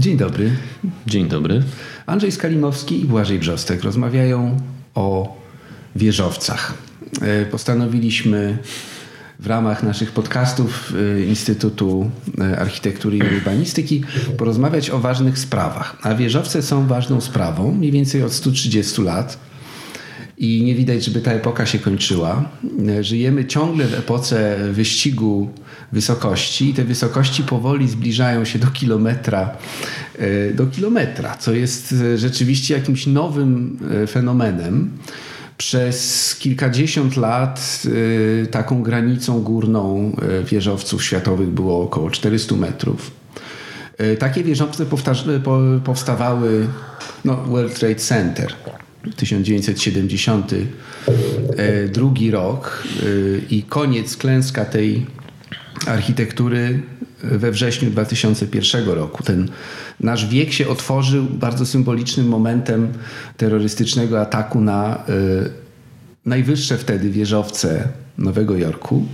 Dzień dobry. Dzień dobry. Andrzej Skalimowski i Błażej Brzostek rozmawiają o wieżowcach. E, postanowiliśmy w ramach naszych podcastów e, Instytutu e, Architektury i Urbanistyki porozmawiać o ważnych sprawach. A wieżowce są ważną sprawą mniej więcej od 130 lat. I nie widać, żeby ta epoka się kończyła. Żyjemy ciągle w epoce wyścigu wysokości i te wysokości powoli zbliżają się do kilometra, do kilometra, co jest rzeczywiście jakimś nowym fenomenem. Przez kilkadziesiąt lat y, taką granicą górną wieżowców światowych było około 400 metrów. Takie wieżowce powstawały no, World Trade Center 1972 rok i koniec, klęska tej architektury we wrześniu 2001 roku. Ten nasz wiek się otworzył bardzo symbolicznym momentem terrorystycznego ataku na najwyższe wtedy wieżowce Nowego Jorku.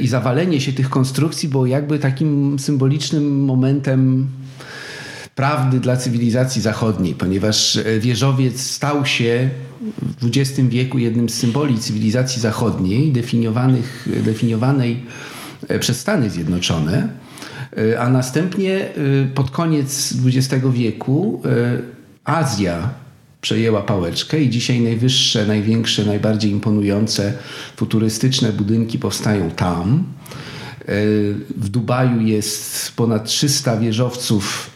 I zawalenie się tych konstrukcji było jakby takim symbolicznym momentem prawdy dla cywilizacji zachodniej, ponieważ wieżowiec stał się w XX wieku jednym z symboli cywilizacji zachodniej, definiowanych, definiowanej E, przez Stany Zjednoczone, e, a następnie e, pod koniec XX wieku Azja przejęła pałeczkę i dzisiaj najwyższe, największe, najbardziej imponujące futurystyczne budynki powstają tam. W Dubaju jest ponad 300 wieżowców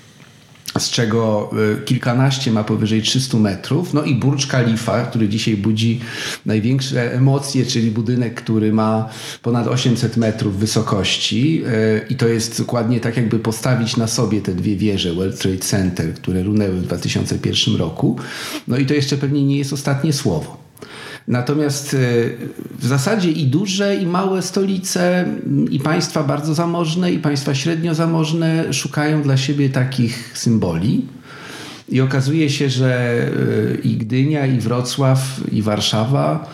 z czego y, kilkanaście ma powyżej 300 metrów. No i Burj Khalifa, który dzisiaj budzi największe emocje, czyli budynek, który ma ponad 800 metrów wysokości. Y, I to jest dokładnie tak, jakby postawić na sobie te dwie wieże World Trade Center, które runęły w 2001 roku. No i to jeszcze pewnie nie jest ostatnie słowo. Natomiast e, w zasadzie i duże, i małe stolice, i państwa bardzo zamożne, i państwa średnio zamożne szukają dla siebie takich symboli. I okazuje się, że e, i Gdynia, i Wrocław, i Warszawa,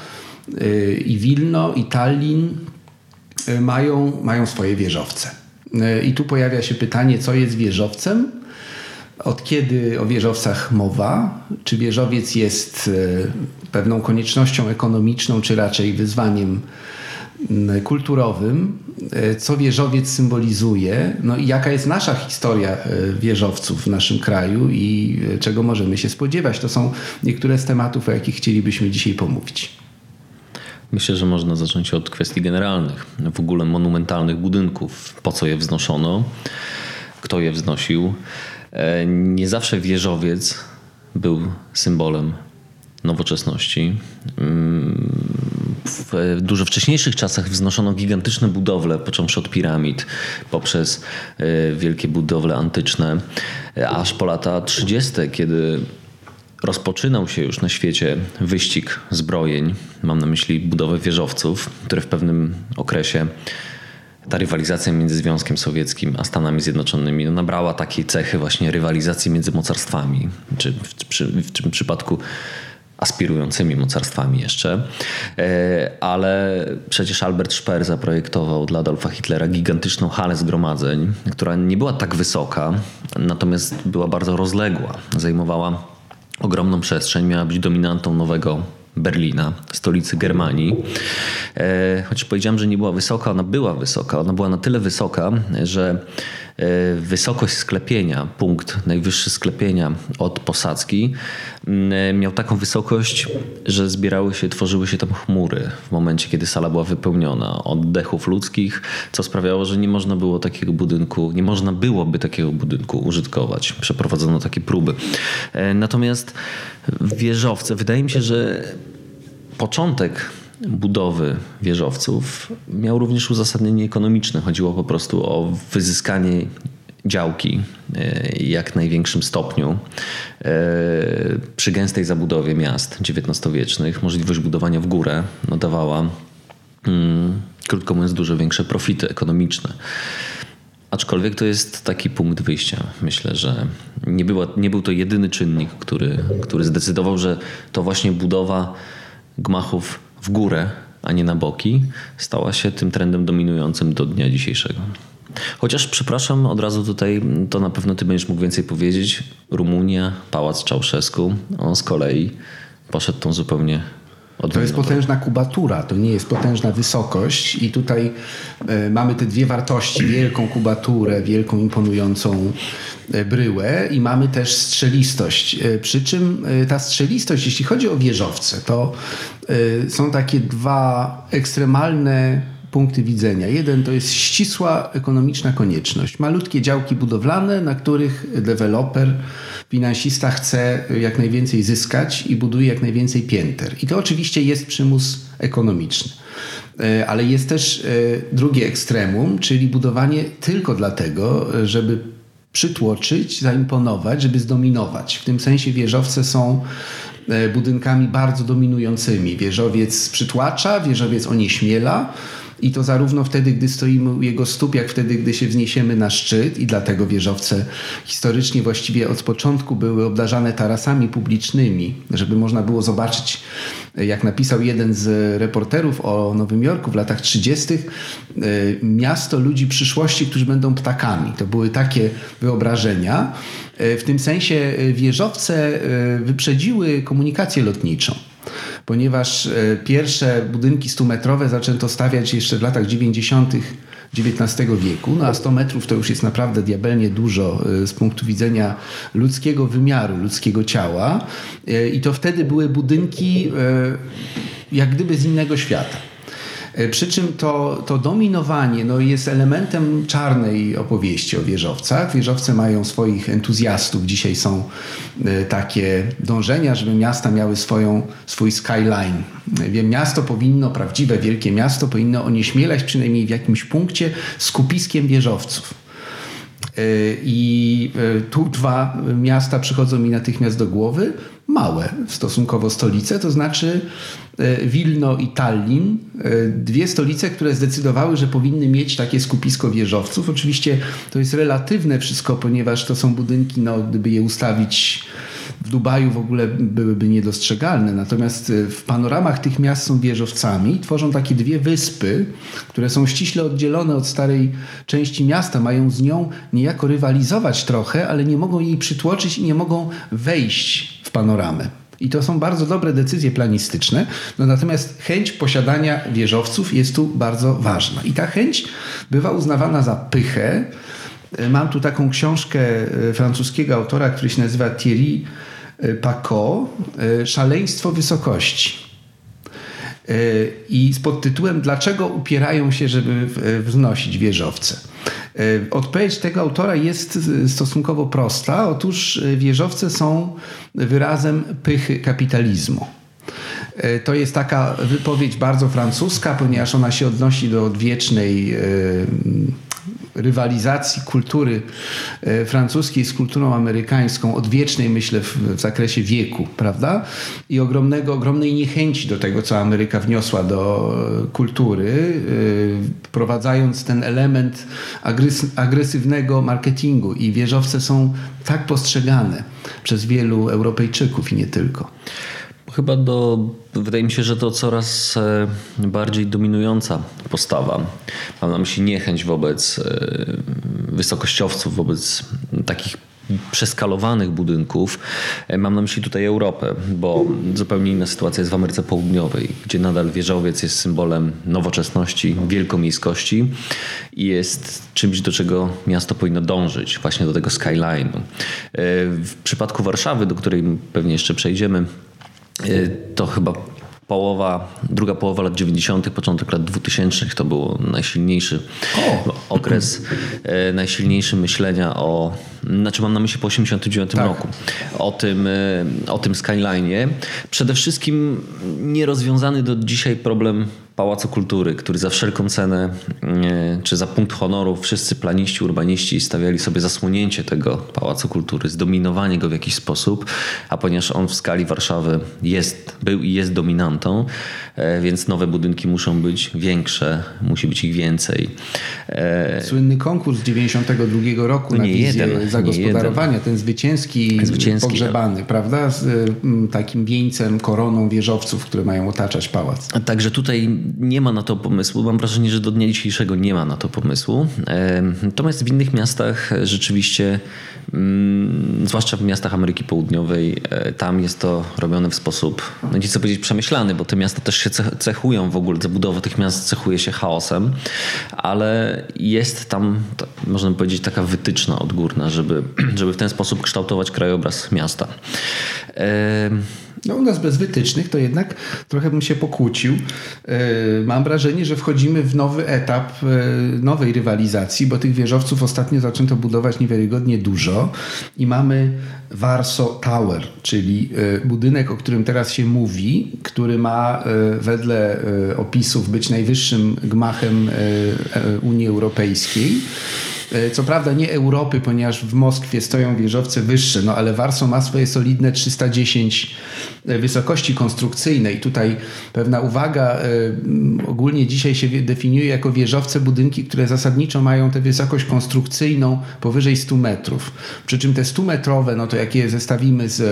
e, i Wilno, i Tallin mają, mają swoje wieżowce. I tu pojawia się pytanie, co jest wieżowcem? Od kiedy o wieżowcach mowa? Czy wieżowiec jest e, pewną koniecznością ekonomiczną, czy raczej wyzwaniem kulturowym? E, co wieżowiec symbolizuje? No i jaka jest nasza historia e, wieżowców w naszym kraju i czego możemy się spodziewać? To są niektóre z tematów, o jakich chcielibyśmy dzisiaj pomówić. Myślę, że można zacząć od kwestii generalnych, w ogóle monumentalnych budynków. Po co je wznoszono? Kto je wznosił? E, nie zawsze wieżowiec był symbolem nowoczesności. Mm, w dużo wcześniejszych czasach wznoszono gigantyczne budowle, począwszy od piramid, poprzez e, wielkie budowle antyczne, e, aż po lata 30., kiedy rozpoczynał się już na świecie wyścig zbrojeń. Mam na myśli budowę wieżowców, które w pewnym okresie ta rywalizacja między Związkiem Sowieckim a Stanami Zjednoczonymi no, nabrała takiej cechy właśnie rywalizacji między mocarstwami, czy w, w, tym przypadku aspirującymi mocarstwami jeszcze. E, ale przecież Albert Speer zaprojektował dla Adolfa Hitlera gigantyczną halę zgromadzeń, która nie była tak wysoka, natomiast była bardzo rozległa. Zajmowała ogromną przestrzeń, miała być dominantą nowego Berlina, stolicy Germanii. E, choć powiedziałem, że nie była wysoka, ona była wysoka. Ona była na tyle wysoka, że wysokość sklepienia, punkt najwyższy sklepienia od posadzki miał taką wysokość, że zbierały się, tworzyły się tam chmury w momencie, kiedy sala była wypełniona oddechów ludzkich, co sprawiało, że nie można było takiego budynku, nie można byłoby takiego budynku użytkować. Przeprowadzono takie próby. E, natomiast wieżowce, wydaje mi się, że początek budowy wieżowców miał również uzasadnienie ekonomiczne. Chodziło po prostu o wyzyskanie działki e, jak największym stopniu e, przy gęstej zabudowie miast XIX-wiecznych. Możliwość budowania w górę no, dawała, mm, krótko mówiąc, dużo większe profity ekonomiczne. Aczkolwiek to jest taki punkt wyjścia. Myślę, że nie, była, nie był to jedyny czynnik, który, który zdecydował, że to właśnie budowa gmachów w górę, a nie na boki, stała się tym trendem dominującym do dnia dzisiejszego. Chociaż, przepraszam, od razu tutaj, to na pewno ty będziesz mógł więcej powiedzieć. Rumunia, Pałac Czałszewsku, on z kolei poszedł tą zupełnie to jest potężna kubatura, to nie jest potężna wysokość i tutaj e, mamy te dwie wartości, wielką kubaturę, wielką imponującą e, bryłę i mamy też strzelistość. E, przy czym ta strzelistość, jeśli chodzi o wieżowce, to są takie dwa ekstremalne punkty widzenia. Jeden to jest ścisła ekonomiczna konieczność. Malutkie działki budowlane, na których deweloper, finansista chce jak najwięcej zyskać i buduje jak najwięcej pięter. I to oczywiście jest przymus ekonomiczny. E, ale jest też e, drugie ekstremum, czyli budowanie tylko dlatego, żeby przytłoczyć, zaimponować, żeby zdominować. W tym sensie wieżowce są e, budynkami bardzo dominującymi. Wieżowiec przytłacza, wieżowiec onieśmiela, i to zarówno wtedy, gdy stoimy u jego stóp, jak wtedy, gdy się wzniesiemy na szczyt i dlatego wieżowce historycznie właściwie od początku były obdarzane tarasami publicznymi, żeby można było zobaczyć, jak napisał jeden z reporterów o Nowym Jorku w latach 30., e, miasto ludzi przyszłości, którzy będą ptakami. To były takie wyobrażenia. E, w tym sensie wieżowce e, wyprzedziły komunikację lotniczą ponieważ e, pierwsze budynki 100-metrowe zaczęto stawiać jeszcze w latach 90. XIX wieku, no a 100 metrów to już jest naprawdę diabelnie dużo e, z punktu widzenia ludzkiego wymiaru, ludzkiego ciała e, i to wtedy były budynki jak gdyby z innego świata. E, przy czym to, to dominowanie no, jest elementem czarnej opowieści o wieżowcach. Wieżowce mają swoich entuzjastów. Dzisiaj są e, takie dążenia, żeby miasta miały swoją, swój skyline. Wiem, miasto powinno, prawdziwe wielkie miasto powinno onieśmielać przynajmniej w jakimś punkcie skupiskiem wieżowców. E, I tu dwa miasta przychodzą mi natychmiast do głowy małe stosunkowo stolice, to znaczy e, Wilno i Tallin, e, dwie stolice, które zdecydowały, że powinny mieć takie skupisko wieżowców. Oczywiście to jest relatywne wszystko, ponieważ to są budynki, no, gdyby je ustawić w Dubaju w ogóle byłyby niedostrzegalne. Natomiast e, w panoramach tych miast są wieżowcami, tworzą takie dwie wyspy, które są ściśle oddzielone od starej części miasta, mają z nią niejako rywalizować trochę, ale nie mogą jej przytłoczyć i nie mogą wejść panoramę. I to są bardzo dobre decyzje planistyczne, no natomiast chęć posiadania wieżowców jest tu bardzo ważna. I ta chęć bywa uznawana za pychę. Mam tu taką książkę e, francuskiego autora, który się nazywa Thierry e, Pacot, e, Szaleństwo wysokości. I z podtytułem Dlaczego upierają się, żeby wznosić wieżowce? E, odpowiedź tego autora jest stosunkowo prosta. Otóż e, wieżowce są wyrazem pychy kapitalizmu. E, to jest taka wypowiedź bardzo francuska, ponieważ ona się odnosi do odwiecznej rywalizacji kultury e, francuskiej z kulturą amerykańską, odwiecznej myślę w, w zakresie wieku, prawda? I ogromnego, ogromnej niechęci do tego, co Ameryka wniosła do kultury, e, wprowadzając ten element agresywnego marketingu i wieżowce są tak postrzegane przez wielu Europejczyków i nie tylko. Chyba do, wydaje mi się, że to coraz e, bardziej dominująca postawa. Mam na myśli niechęć wobec e, wysokościowców, wobec takich przeskalowanych budynków. E, mam na myśli tutaj Europę, bo zupełnie inna sytuacja jest w Ameryce Południowej, gdzie nadal wieżowiec jest symbolem nowoczesności, wielkomiejskości i jest czymś, do czego miasto powinno dążyć, właśnie do tego skyline'u. W przypadku Warszawy, do której pewnie jeszcze przejdziemy, to chyba połowa, druga połowa lat 90., początek lat 2000 to był najsilniejszy o. okres, e, najsilniejszy myślenia o, znaczy mam na myśli po 89 tak. roku, o tym, e, o tym skyline'ie. Przede wszystkim nierozwiązany do dzisiaj problem Pałacu Kultury, który za wszelką cenę, e, czy za punkt honoru wszyscy planiści, urbaniści stawiali sobie zasłonięcie tego Pałacu Kultury, zdominowanie go w jakiś sposób, a ponieważ on w skali Warszawy jest, był i jest dominantą, e, więc nowe budynki muszą być większe, musi być ich więcej. E, Słynny konkurs 92 roku na wizję jeden, zagospodarowania, ten zwycięski, zwycięski pogrzebany, prawda? Z takim wieńcem, koroną wieżowców, które mają otaczać pałac. Także tutaj nie ma na to pomysłu. Mam wrażenie, że do dnia dzisiejszego nie ma na to pomysłu. Natomiast w innych miastach rzeczywiście, mm, zwłaszcza w miastach Ameryki Południowej, e, tam jest to robione w sposób, no nie chcę powiedzieć przemyślany, bo te miasta też się cechują w ogóle, zabudowa tych miast cechuje się chaosem, ale jest tam, można powiedzieć, taka wytyczna odgórna, żeby, żeby w ten sposób kształtować krajobraz miasta. No u nas bez wytycznych to jednak trochę bym się pokłócił. E, mam wrażenie, że wchodzimy w nowy etap e, nowej rywalizacji, bo tych wieżowców ostatnio zaczęto budować niewiarygodnie dużo i mamy Warsaw Tower, czyli e, budynek, o którym teraz się mówi, który ma wedle opisów być najwyższym gmachem Unii Europejskiej. E, co prawda nie Europy, ponieważ w Moskwie stoją wieżowce wyższe, no ale Warsaw ma swoje solidne 310 e, wysokości konstrukcyjnej. Tutaj pewna uwaga, e, ogólnie dzisiaj się definiuje jako wieżowce budynki, które zasadniczo mają tę wysokość konstrukcyjną powyżej 100 metrów. Przy czym te 100 metrowe, no to jak je zestawimy z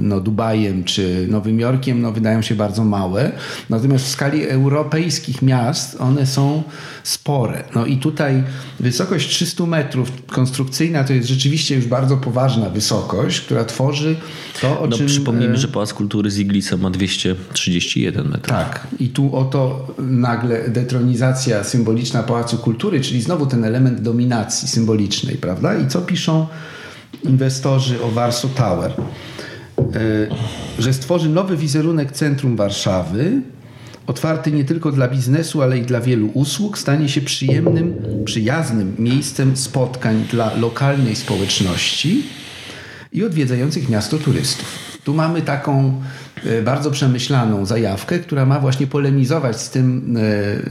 no, Dubajem czy Nowym Jorkiem, no wydają się bardzo małe. Natomiast w skali europejskich miast one są spore. No i tutaj wysokość 300 metrów konstrukcyjna to jest rzeczywiście już bardzo poważna wysokość, która tworzy to, o no, czym... Przypomnijmy, e, że Pałac Kultury z Iglica ma 231 metrów. Tak. I tu oto nagle detronizacja symboliczna Pałacu Kultury, czyli znowu ten element dominacji symbolicznej, prawda? I co piszą inwestorzy o Warsaw Tower? E, że stworzy nowy wizerunek centrum Warszawy, otwarty nie tylko dla biznesu, ale i dla wielu usług, stanie się przyjemnym, przyjaznym miejscem spotkań dla lokalnej społeczności i odwiedzających miasto turystów. Tu mamy taką e, bardzo przemyślaną zajawkę, która ma właśnie polemizować z tym e,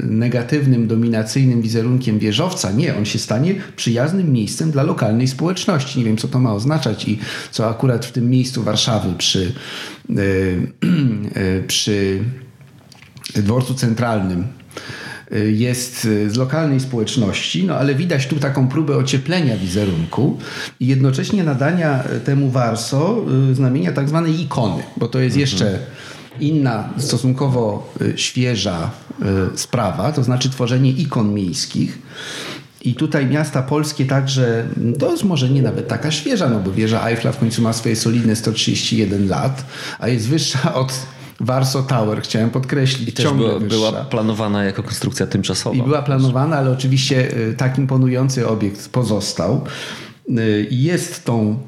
negatywnym, dominacyjnym wizerunkiem wieżowca. Nie, on się stanie przyjaznym miejscem dla lokalnej społeczności. Nie wiem, co to ma oznaczać i co akurat w tym miejscu Warszawy przy, e, przy dworcu centralnym y, jest y, z lokalnej społeczności, no ale widać tu taką próbę ocieplenia wizerunku i jednocześnie nadania temu Warso y, znamienia tak zwanej ikony, bo to jest mhm. jeszcze inna, stosunkowo świeża sprawa, to znaczy tworzenie ikon miejskich. I tutaj miasta polskie także, to jest może nie nawet taka świeża, no bo wieża Eiffla w końcu ma swoje solidne 131 lat, a jest wyższa od Warsaw Tower, chciałem podkreślić. I też była, była, planowana jako konstrukcja tymczasowa. I była planowana, ale oczywiście y, tak imponujący obiekt pozostał. Y, jest tą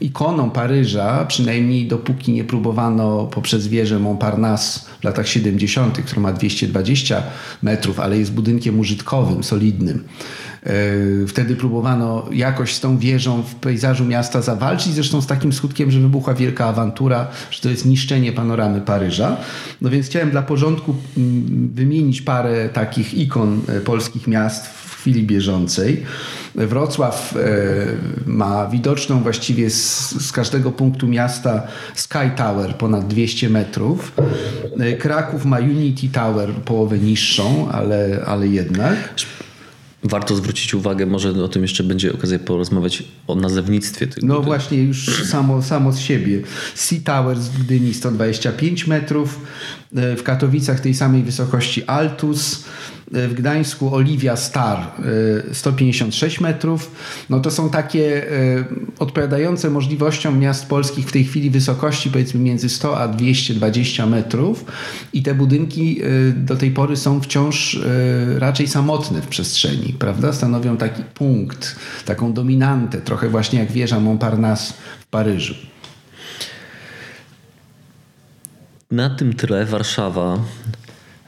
ikoną Paryża, przynajmniej dopóki nie próbowano poprzez wieżę Montparnasse w latach 70., która ma 220 metrów, ale jest budynkiem użytkowym, solidnym E, wtedy próbowano jakoś z tą wieżą w pejzażu miasta zawalczyć, zresztą z takim skutkiem, że wybuchła wielka awantura, że to jest niszczenie panoramy Paryża. No więc chciałem dla porządku mm, wymienić parę takich ikon e, polskich miast w chwili bieżącej. Wrocław e, ma widoczną właściwie z, z, każdego punktu miasta Sky Tower ponad 200 metrów. Kraków ma Unity Tower połowę niższą, ale, ale jednak. Warto zwrócić uwagę, może o tym jeszcze będzie okazja porozmawiać o nazewnictwie tych No budynków. właśnie, już samo, samo z siebie. Sea Tower z Gdyni 125 metrów, e, w Katowicach tej samej wysokości Altus, w Gdańsku Oliwia Star 156 y, metrów. No to są takie y, odpowiadające możliwościom miast polskich w tej chwili wysokości powiedzmy między 100 a 220 metrów i te budynki y, do tej pory są wciąż raczej samotne w przestrzeni, prawda? Stanowią taki punkt, taką dominantę, trochę właśnie jak wieża Montparnasse w Paryżu. Na tym tle Warszawa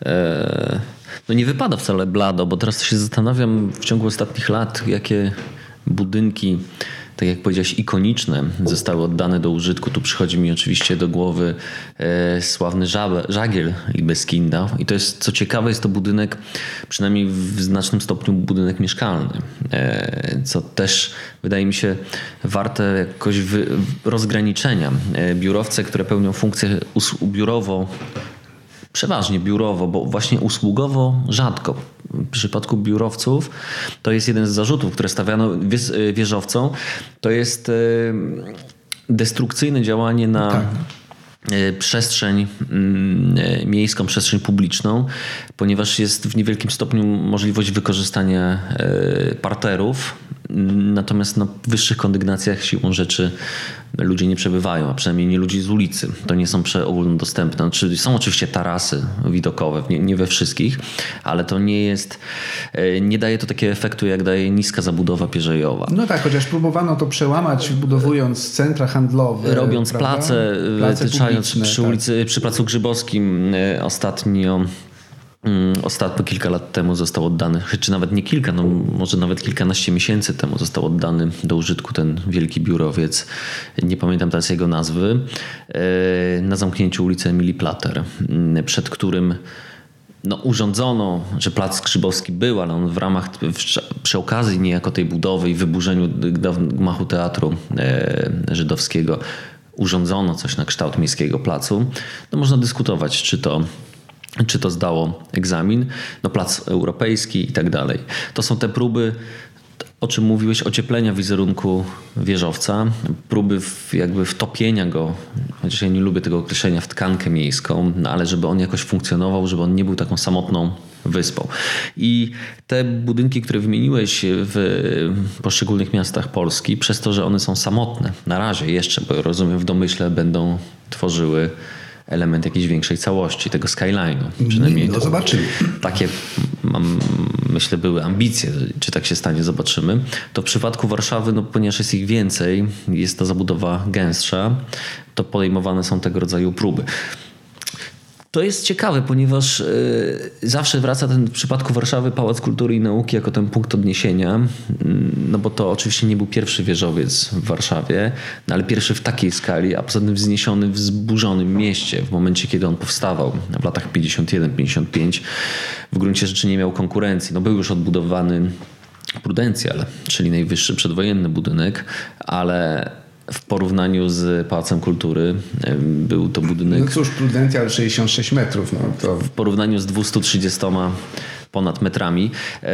e, no nie wypada wcale blado, bo teraz się zastanawiam w ciągu ostatnich lat, jakie budynki tak jak powiedziałeś, ikoniczne zostały oddane do użytku. Tu przychodzi mi oczywiście do głowy e, sławny żagiel i. I to jest, co ciekawe, jest to budynek, przynajmniej w znacznym stopniu budynek mieszkalny, e, co też wydaje mi się warte jakoś wy, rozgraniczenia. E, biurowce, które pełnią funkcję biurowo przeważnie biurowo, bo właśnie usługowo rzadko. W przypadku biurowców to jest jeden z zarzutów, które stawiano wieżowcom. To jest e, destrukcyjne działanie na. Tak e, przestrzeń mm, e, miejską, przestrzeń publiczną, ponieważ jest w niewielkim stopniu możliwość wykorzystania parterów Natomiast na wyższych kondygnacjach siłą rzeczy ludzie nie przebywają, a przynajmniej nie ludzi z ulicy. To nie są ogólnodostępne. Znaczy, są oczywiście tarasy widokowe, nie, nie we wszystkich, ale to nie jest, e, nie daje to takiego efektu, jak daje niska zabudowa pierzejowa. No tak, chociaż próbowano to przełamać, budowując centra handlowe. Robiąc prawda? place, place przy ulicy, tak. przy Placu Grzybowskim e, ostatnio ostatnio kilka lat temu został oddany, czy nawet nie kilka, no może nawet kilkanaście miesięcy temu został oddany do użytku ten wielki biurowiec, nie pamiętam teraz jego nazwy, e, na zamknięciu ulicy Emilii Plater, mm, przed którym no, urządzono, że Plac Skrzybowski był, ale on w ramach, przy okazji niejako tej budowy i wyburzeniu gmachu teatru e, żydowskiego urządzono coś na kształt miejskiego placu. No, można dyskutować, czy to czy to zdało egzamin, no plac europejski i tak dalej. To są te próby, o czym mówiłeś, ocieplenia wizerunku wieżowca, próby w, jakby wtopienia go, chociaż ja nie lubię tego określenia, w tkankę miejską, no ale żeby on jakoś funkcjonował, żeby on nie był taką samotną wyspą. I te budynki, które wymieniłeś w poszczególnych miastach Polski, przez to, że one są samotne, na razie jeszcze, bo rozumiem w domyśle będą tworzyły element jakiejś większej całości tego skyline'u. Przynajmniej no, zobaczymy. Takie mam, myślę były ambicje, czy tak się stanie, zobaczymy. To w przypadku Warszawy, no, ponieważ jest ich więcej, jest ta zabudowa gęstsza, to podejmowane są tego rodzaju próby. To jest ciekawe, ponieważ y, zawsze wraca ten w przypadku Warszawy Pałac Kultury i Nauki jako ten punkt odniesienia, no bo to oczywiście nie był pierwszy wieżowiec w Warszawie, no ale pierwszy w takiej skali, a poza tym wzniesiony w zburzonym mieście w momencie, kiedy on powstawał w latach 51-55. W gruncie rzeczy nie miał konkurencji. No był już odbudowany Prudencjal, czyli najwyższy przedwojenny budynek, ale w porównaniu z Pałacem Kultury był to budynek... No cóż, Prudencjal 66 metrów. No to... W porównaniu z 230 ponad metrami. E,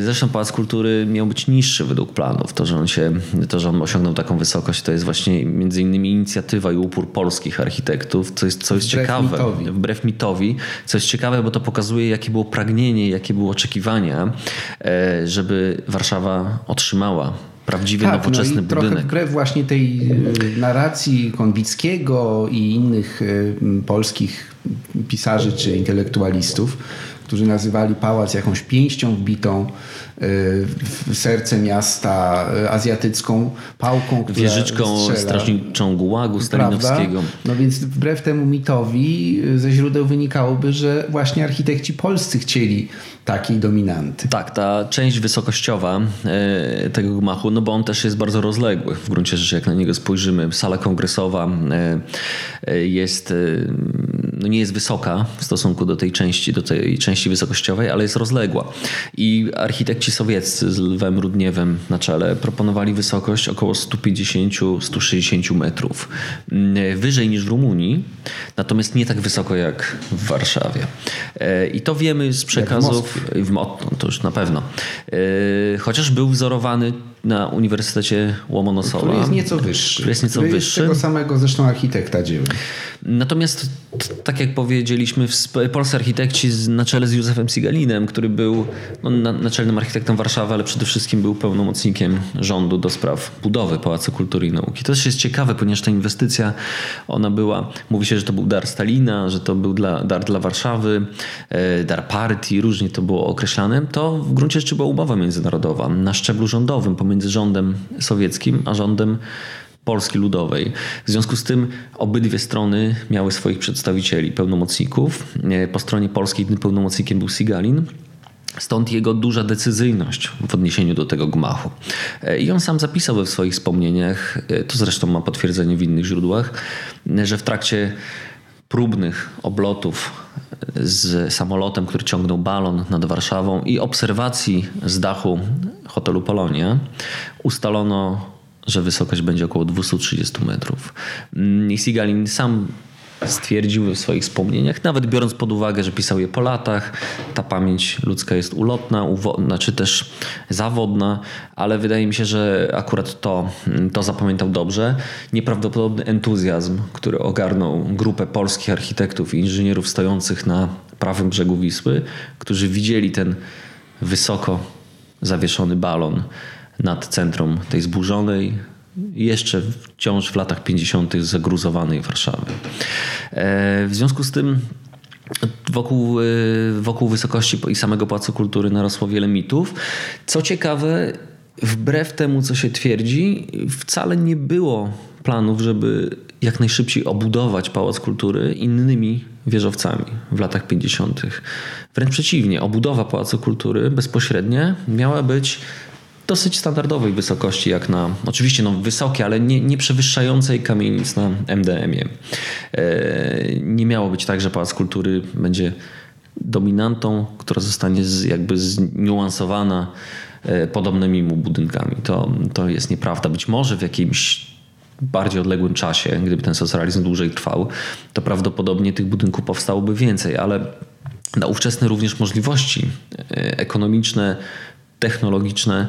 zresztą Pałac Kultury miał być niższy według planów. To, że on, się, to, że on osiągnął taką wysokość, to jest właśnie między innymi inicjatywa i upór polskich architektów, co jest, co jest wbrew ciekawe. Mitowi. Wbrew mitowi. Co jest ciekawe, bo to pokazuje, jakie było pragnienie, jakie były oczekiwania, e, żeby Warszawa otrzymała prawdziwie tak, nowoczesny no i budynek. Trochę wbrew właśnie tej e, narracji Konwickiego i innych e, polskich pisarzy czy intelektualistów, którzy nazywali pałac jakąś pięścią wbitą serce miasta e, azjatycką pałką, która Wieżyczką strzela. strażniczą gułagu stalinowskiego. No więc wbrew temu mitowi e, ze źródeł wynikałoby, że właśnie architekci polscy chcieli takiej dominanty. Tak, ta część wysokościowa tego gmachu, no bo on też jest bardzo rozległy w gruncie rzeczy, jak na niego spojrzymy. Sala kongresowa jest, no nie jest wysoka w stosunku do tej części, do tej części wysokościowej, ale jest rozległa. I architekci ci sowieccy z Lwem Rudniewem na czele proponowali wysokość około 150-160 metrów. Mm, wyżej niż w Rumunii, natomiast nie tak wysoko jak w Warszawie. E, I to wiemy z przekazów. W Moskwie. To już na pewno. E, chociaż był wzorowany na Uniwersytecie Łomonosowa. Który jest nieco wyższy. Który jest nieco który wyższy. Jest tego samego zresztą architekta dzieł. Natomiast, tak jak powiedzieliśmy, polscy architekci na czele z Józefem Sigalinem, który był no, naczelnym architektem Warszawy, ale przede wszystkim był pełnomocnikiem rządu do spraw budowy Pałacu Kultury i Nauki. To też jest ciekawe, ponieważ ta inwestycja, ona była, mówi się, że to był dar Stalina, że to był dla, dar dla Warszawy, e, dar partii, różnie to było określane. To w gruncie rzeczy była umowa międzynarodowa na szczeblu rządowym pomiędzy rządem sowieckim a rządem Polski Ludowej. W związku z tym obydwie strony miały swoich przedstawicieli, pełnomocników. Po stronie polskiej tym pełnomocnikiem był Sigalin, Stąd jego duża decyzyjność w odniesieniu do tego gmachu. I on sam zapisał we swoich wspomnieniach, to zresztą ma potwierdzenie w innych źródłach, że w trakcie próbnych oblotów z samolotem, który ciągnął balon nad Warszawą i obserwacji z dachu hotelu Polonia ustalono, że wysokość będzie około 230 metrów. Sigalin sam stwierdził w swoich wspomnieniach, nawet biorąc pod uwagę, że pisał je po latach, ta pamięć ludzka jest ulotna, znaczy też zawodna, ale wydaje mi się, że akurat to, to zapamiętał dobrze. Nieprawdopodobny entuzjazm, który ogarnął grupę polskich architektów i inżynierów stojących na prawym brzegu Wisły, którzy widzieli ten wysoko zawieszony balon nad centrum tej zburzonej, jeszcze wciąż w latach 50. zagruzowanej Warszawy. E, w związku z tym wokół, e, wokół wysokości i samego Pałacu Kultury narosło wiele mitów. Co ciekawe, wbrew temu, co się twierdzi, wcale nie było planów, żeby jak najszybciej obudować Pałac Kultury innymi wieżowcami w latach 50. Wręcz przeciwnie, obudowa Pałacu Kultury bezpośrednia miała być dosyć standardowej wysokości, jak na oczywiście no, wysokie, ale nie, nie przewyższającej kamienic na MDM-ie. E, nie miało być tak, że Pałac Kultury będzie dominantą, która zostanie z, jakby zniuansowana e, podobnymi mu budynkami. To, to jest nieprawda. Być może w jakimś bardziej odległym czasie, gdyby ten socjalizm dłużej trwał, to prawdopodobnie tych budynków powstałoby więcej, ale na ówczesne również możliwości e, ekonomiczne, technologiczne.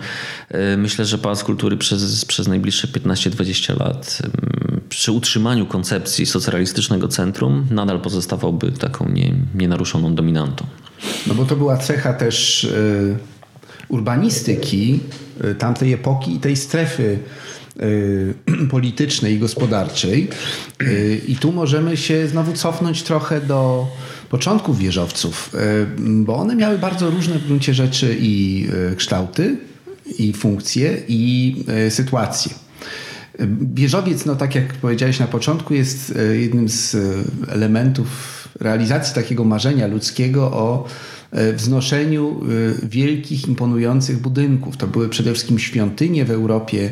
E, myślę, że Pałac Kultury przez, przez najbliższe 15-20 lat przy utrzymaniu koncepcji socjalistycznego centrum nadal pozostawałby taką nie, nienaruszoną dominantą. No bo to była cecha też y, urbanistyki y, tamtej epoki i tej strefy y, politycznej i gospodarczej. I tu możemy się znowu cofnąć trochę do początków wieżowców, e, bo one miały bardzo różne w gruncie rzeczy i e, kształty, i funkcje, i e, sytuacje. Wieżowiec, no tak jak powiedziałeś na początku, jest jednym z elementów realizacji takiego marzenia ludzkiego o wznoszeniu wielkich, imponujących budynków. To były przede wszystkim świątynie w Europie,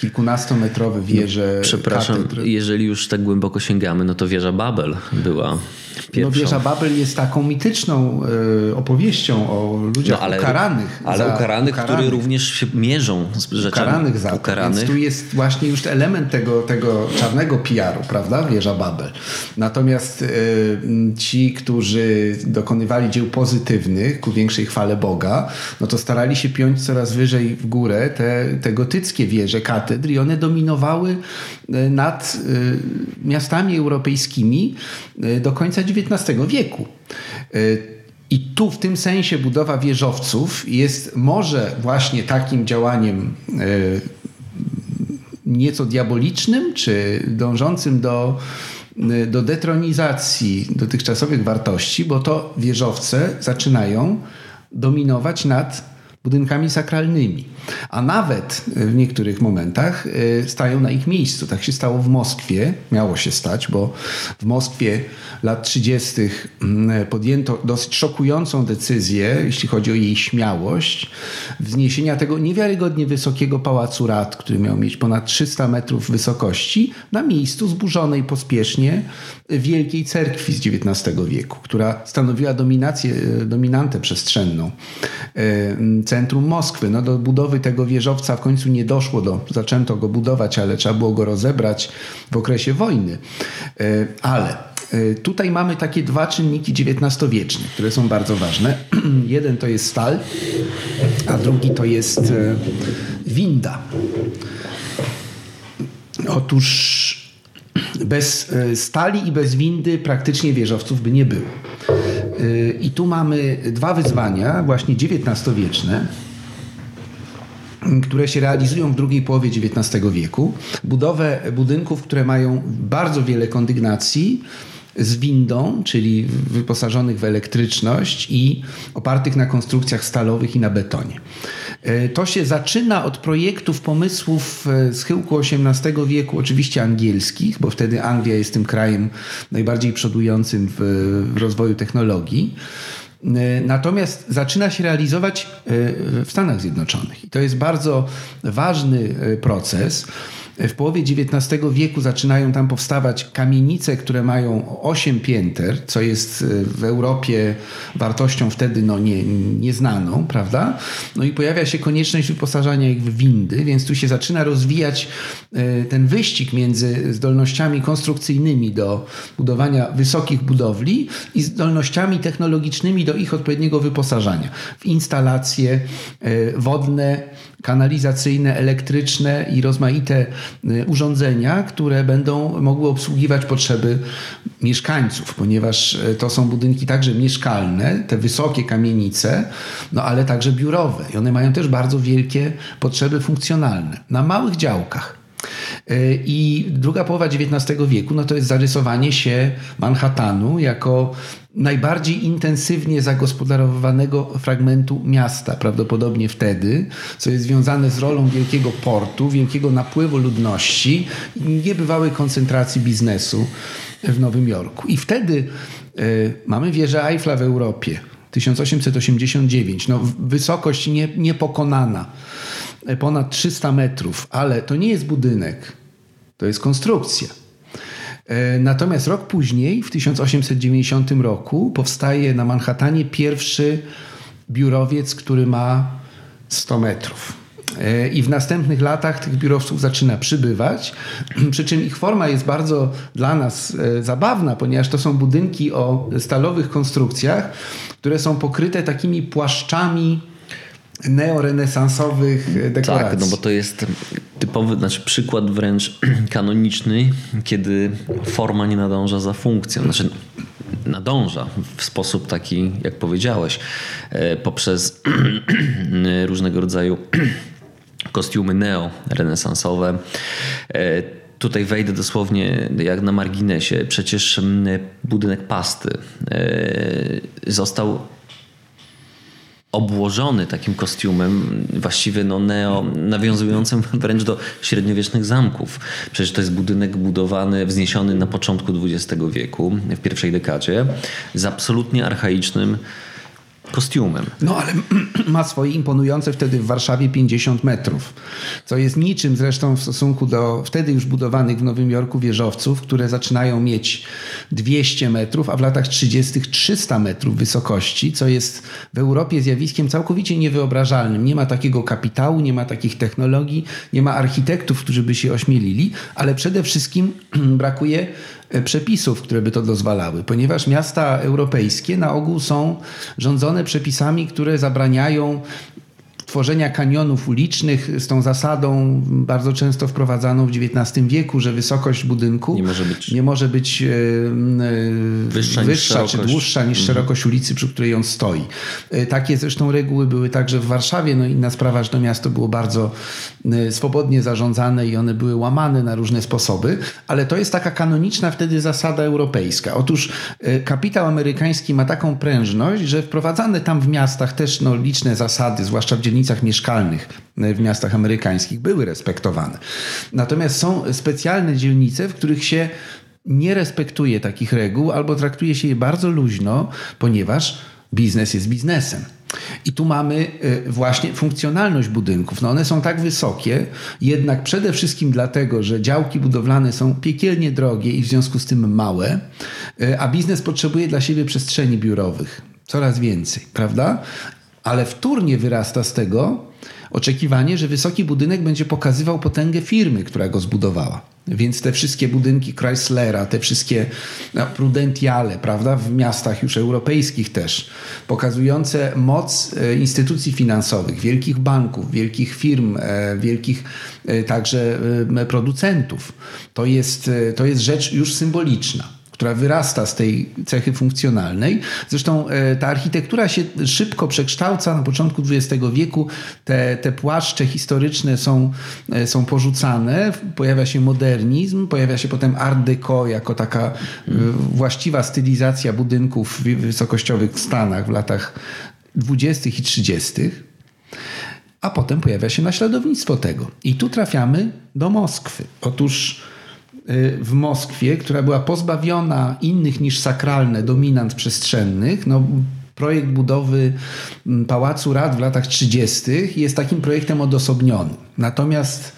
kilkunastometrowe wieże. No, przepraszam, katedry. jeżeli już tak głęboko sięgamy, no to wieża Babel była Pierwszą. No wieża Babel jest taką mityczną y, opowieścią o ludziach no, ale, ukaranych. Ale za, ukaranych, ukaranych, które również się mierzą z rzeczami ukaranych za. Ukaranych. Więc tu jest właśnie już element tego, tego czarnego PR-u, prawda? Wieża Babel. Natomiast y, ci, którzy dokonywali dzieł pozytywnych ku większej chwale Boga, no to starali się piąć coraz wyżej w górę te, te gotyckie wieże katedr i one dominowały y, nad miastami europejskimi do końca XIX wieku. E, I tu w tym sensie budowa wieżowców jest może właśnie takim działaniem e, nieco diabolicznym, czy dążącym do, e, do detronizacji dotychczasowych wartości, bo to wieżowce zaczynają dominować nad budynkami sakralnymi, a nawet w niektórych momentach y, stają na ich miejscu. Tak się stało w Moskwie, miało się stać, bo w Moskwie lat 30. Mm, podjęto dosyć szokującą decyzję, jeśli chodzi o jej śmiałość, wzniesienia tego niewiarygodnie wysokiego pałacu rad, który miał mieć ponad 300 metrów wysokości, na miejscu zburzonej pospiesznie wielkiej cerkwi z XIX wieku, która stanowiła dominację, dominantę przestrzenną y, centrum Moskwy. No do budowy tego wieżowca w końcu nie doszło, do, zaczęto go budować, ale trzeba było go rozebrać w okresie wojny. E, ale e, Tutaj mamy takie dwa czynniki XIX-wieczne, które są bardzo ważne. Jeden to jest stal, a drugi to jest e, winda. Otóż bez stali i bez windy praktycznie wieżowców by nie było. I tu mamy dwa wyzwania, właśnie XIX-wieczne, które się realizują w drugiej połowie XIX wieku. Budowę budynków, które mają bardzo wiele kondygnacji, z windą, czyli wyposażonych w elektryczność i opartych na konstrukcjach stalowych i na betonie. E, to się zaczyna od projektów, pomysłów e, z chyłku XVIII wieku, oczywiście angielskich, bo wtedy Anglia jest tym krajem najbardziej przodującym w rozwoju technologii. Natomiast zaczyna się realizować w Stanach Zjednoczonych. I to jest bardzo ważny proces. W połowie XIX wieku zaczynają tam powstawać kamienice, które mają 8 pięter, co jest e, w Europie wartością wtedy no, nie, nieznaną, prawda? No i pojawia się konieczność wyposażania ich w windy, więc tu się zaczyna rozwijać e, ten wyścig między zdolnościami konstrukcyjnymi do budowania wysokich budowli i zdolnościami technologicznymi do ich odpowiedniego wyposażania w instalacje e, wodne, kanalizacyjne, elektryczne i rozmaite y, urządzenia, które będą mogły obsługiwać potrzeby mieszkańców, ponieważ y, to są budynki także mieszkalne, te wysokie kamienice, no ale także biurowe i one mają też bardzo wielkie potrzeby funkcjonalne na małych działkach. Y, I druga połowa XIX wieku no to jest zarysowanie się Manhattanu jako najbardziej intensywnie zagospodarowanego fragmentu miasta, prawdopodobnie wtedy, co jest związane z rolą wielkiego portu, wielkiego napływu ludności i niebywałej koncentracji biznesu w Nowym Jorku. I wtedy y, mamy wieżę Eiffla w Europie. 1889, no, wysokość nie, niepokonana, ponad 300 metrów, ale to nie jest budynek, to jest konstrukcja. E, natomiast rok później, w 1890 roku, powstaje na Manhattanie pierwszy biurowiec, który ma 100 metrów. E, I w następnych latach tych biurowców zaczyna przybywać, przy czym ich forma jest bardzo dla nas e, zabawna, ponieważ to są budynki o stalowych konstrukcjach, które są pokryte takimi płaszczami neorenesansowych dekoracji. Tak, no bo to jest typowy, znaczy przykład wręcz kanoniczny, kiedy forma nie nadąża za funkcją. Znaczy nadąża w sposób taki, jak powiedziałeś, e, poprzez różnego rodzaju kostiumy neo-renesansowe. E, tutaj wejdę dosłownie jak na marginesie. Przecież budynek pasty e, został obłożony takim kostiumem, właściwie no neo, nawiązującym wręcz do średniowiecznych zamków. Przecież to jest budynek budowany, wzniesiony na początku XX wieku, w pierwszej dekadzie, z absolutnie archaicznym kostiumem. No ale ma swoje imponujące wtedy w Warszawie 50 metrów, co jest niczym zresztą w stosunku do wtedy już budowanych w Nowym Jorku wieżowców, które zaczynają mieć 200 metrów, a w latach 30 300 metrów wysokości, co jest w Europie zjawiskiem całkowicie niewyobrażalnym. Nie ma takiego kapitału, nie ma takich technologii, nie ma architektów, którzy by się ośmielili, ale przede wszystkim brakuje przepisów, które by to dozwalały, ponieważ miasta europejskie na ogół są rządzone przepisami, które zabraniają tworzenia kanionów ulicznych z tą zasadą bardzo często wprowadzaną w XIX wieku, że wysokość budynku nie może być, nie może być e, wyższa, wyższa czy dłuższa niż mhm. szerokość ulicy, przy której on stoi. E, takie zresztą reguły były także w Warszawie. No inna sprawa, że to miasto było bardzo e, swobodnie zarządzane i one były łamane na różne sposoby, ale to jest taka kanoniczna wtedy zasada europejska. Otóż kapitał amerykański ma taką prężność, że wprowadzane tam w miastach też no, liczne zasady, zwłaszcza w dzielnicach dzielnicach mieszkalnych w miastach amerykańskich były respektowane. Natomiast są specjalne dzielnice, w których się nie respektuje takich reguł albo traktuje się je bardzo luźno, ponieważ biznes jest biznesem. I tu mamy e, właśnie funkcjonalność budynków. No one są tak wysokie, jednak przede wszystkim dlatego, że działki budowlane są piekielnie drogie i w związku z tym małe, e, a biznes potrzebuje dla siebie przestrzeni biurowych coraz więcej, prawda? Ale wtórnie wyrasta z tego oczekiwanie, że wysoki budynek będzie pokazywał potęgę firmy, która go zbudowała. Więc te wszystkie budynki Chryslera, te wszystkie no, prudentiale, prawda, w miastach już europejskich też, pokazujące moc e, instytucji finansowych, wielkich banków, wielkich firm, e, wielkich e, także producentów, to jest, to jest rzecz już symboliczna która wyrasta z tej cechy funkcjonalnej. Zresztą e, ta architektura się szybko przekształca. Na początku XX wieku te, te płaszcze historyczne są, e, są porzucane, pojawia się modernizm, pojawia się potem art deco jako taka e, właściwa stylizacja budynków wysokościowych w Stanach w latach 20. i 30. A potem pojawia się naśladownictwo tego. I tu trafiamy do Moskwy. Otóż w Moskwie, która była pozbawiona innych niż sakralne dominant przestrzennych, no, projekt budowy mm, Pałacu Rad w latach 30. jest takim projektem odosobnionym. Natomiast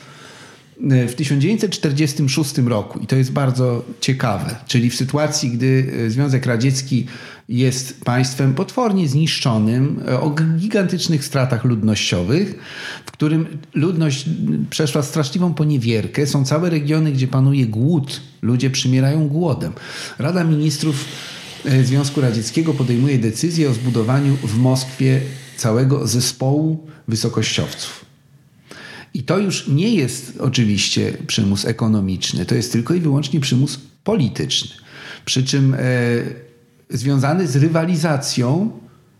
w 1946 roku, i to jest bardzo ciekawe, czyli w sytuacji, gdy e, Związek Radziecki jest państwem potwornie zniszczonym, e, o gigantycznych stratach ludnościowych, w którym ludność przeszła straszliwą poniewierkę. Są całe regiony, gdzie panuje głód. Ludzie przymierają głodem. Rada Ministrów e, Związku Radzieckiego podejmuje decyzję o zbudowaniu w Moskwie całego zespołu wysokościowców. I to już nie jest oczywiście przymus ekonomiczny, to jest tylko i wyłącznie przymus polityczny. Przy czym e, związany z rywalizacją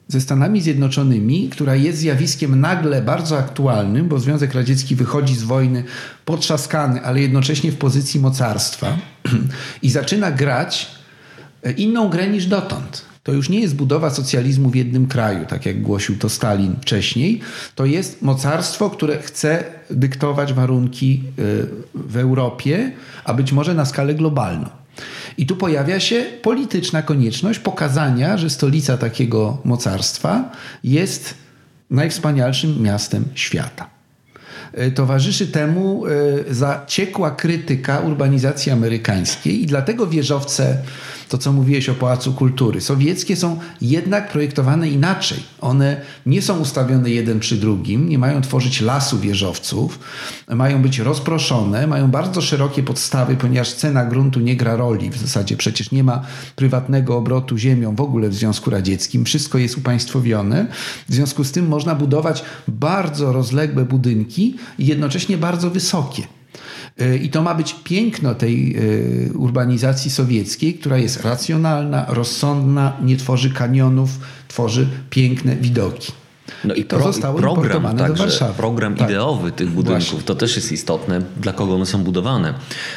ze Stanami Zjednoczonymi, która jest zjawiskiem nagle bardzo aktualnym, bo Związek Radziecki wychodzi z wojny potrzaskany, ale jednocześnie w pozycji mocarstwa i zaczyna grać e, inną grę niż dotąd. To już nie jest budowa socjalizmu w jednym kraju, tak jak głosił to Stalin wcześniej. To jest mocarstwo, które chce dyktować warunki e, w Europie, a być może na skalę globalną. I tu pojawia się polityczna konieczność pokazania, że stolica takiego mocarstwa jest najwspanialszym miastem świata. E, towarzyszy temu e, zaciekła krytyka urbanizacji amerykańskiej i dlatego wieżowce to co mówiłeś o Pałacu Kultury. Sowieckie są jednak projektowane inaczej. One nie są ustawione jeden przy drugim, nie mają tworzyć lasu wieżowców, mają być rozproszone, mają bardzo szerokie podstawy, ponieważ cena gruntu nie gra roli. W zasadzie przecież nie ma prywatnego obrotu ziemią w ogóle w Związku Radzieckim. Wszystko jest upaństwowione. W związku z tym można budować bardzo rozległe budynki i jednocześnie bardzo wysokie. I to ma być piękno tej e, urbanizacji sowieckiej, która jest racjonalna, rozsądna, nie tworzy kanionów, tworzy piękne widoki. No i, to zostało i program, także, program tak. ideowy tych budynków Właśnie. to też jest istotne, dla kogo one są budowane.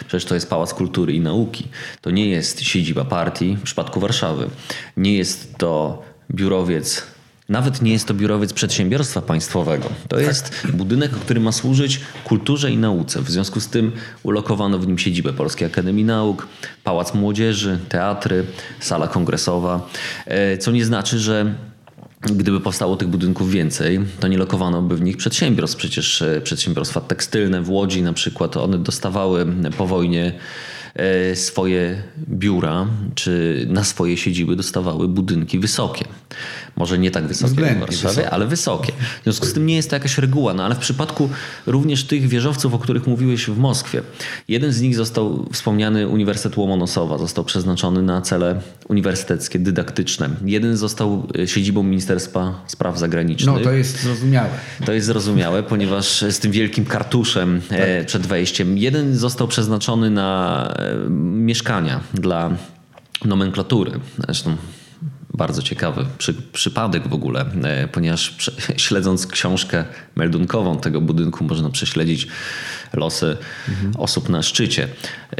Przecież to jest Pałac Kultury i Nauki. To nie jest siedziba partii w przypadku Warszawy. Nie jest to biurowiec nawet nie jest to biurowiec przedsiębiorstwa państwowego. To tak. jest budynek, który ma służyć kulturze i nauce. W związku z tym ulokowano w nim siedzibę Polskiej Akademii Nauk, Pałac Młodzieży, teatry, sala kongresowa. E, co nie znaczy, że Gdyby powstało tych budynków więcej, to nie lokowano by w nich przedsiębiorstw. Przecież e, przedsiębiorstwa tekstylne w Łodzi na przykład, one dostawały po wojnie swoje biura, czy na swoje siedziby dostawały budynki wysokie. Może nie tak wysokie jak w Warszawie, wysokie. ale wysokie. W związku z tym nie jest to jakaś reguła, no ale w przypadku również tych wieżowców, o których mówiłeś w Moskwie, jeden z nich został wspomniany Uniwersytet Łomonosowa, został przeznaczony na cele uniwersyteckie, dydaktyczne. Jeden został e, siedzibą Ministerstwa Spraw Zagranicznych. No to jest zrozumiałe. To jest zrozumiałe, ponieważ z tym wielkim kartuszem e, tak. przed wejściem. Jeden został przeznaczony na mieszkania dla nomenklatury. Zresztą bardzo ciekawy przy, przypadek w ogóle, e, ponieważ śledząc książkę meldunkową tego budynku można prześledzić losy mhm. osób na szczycie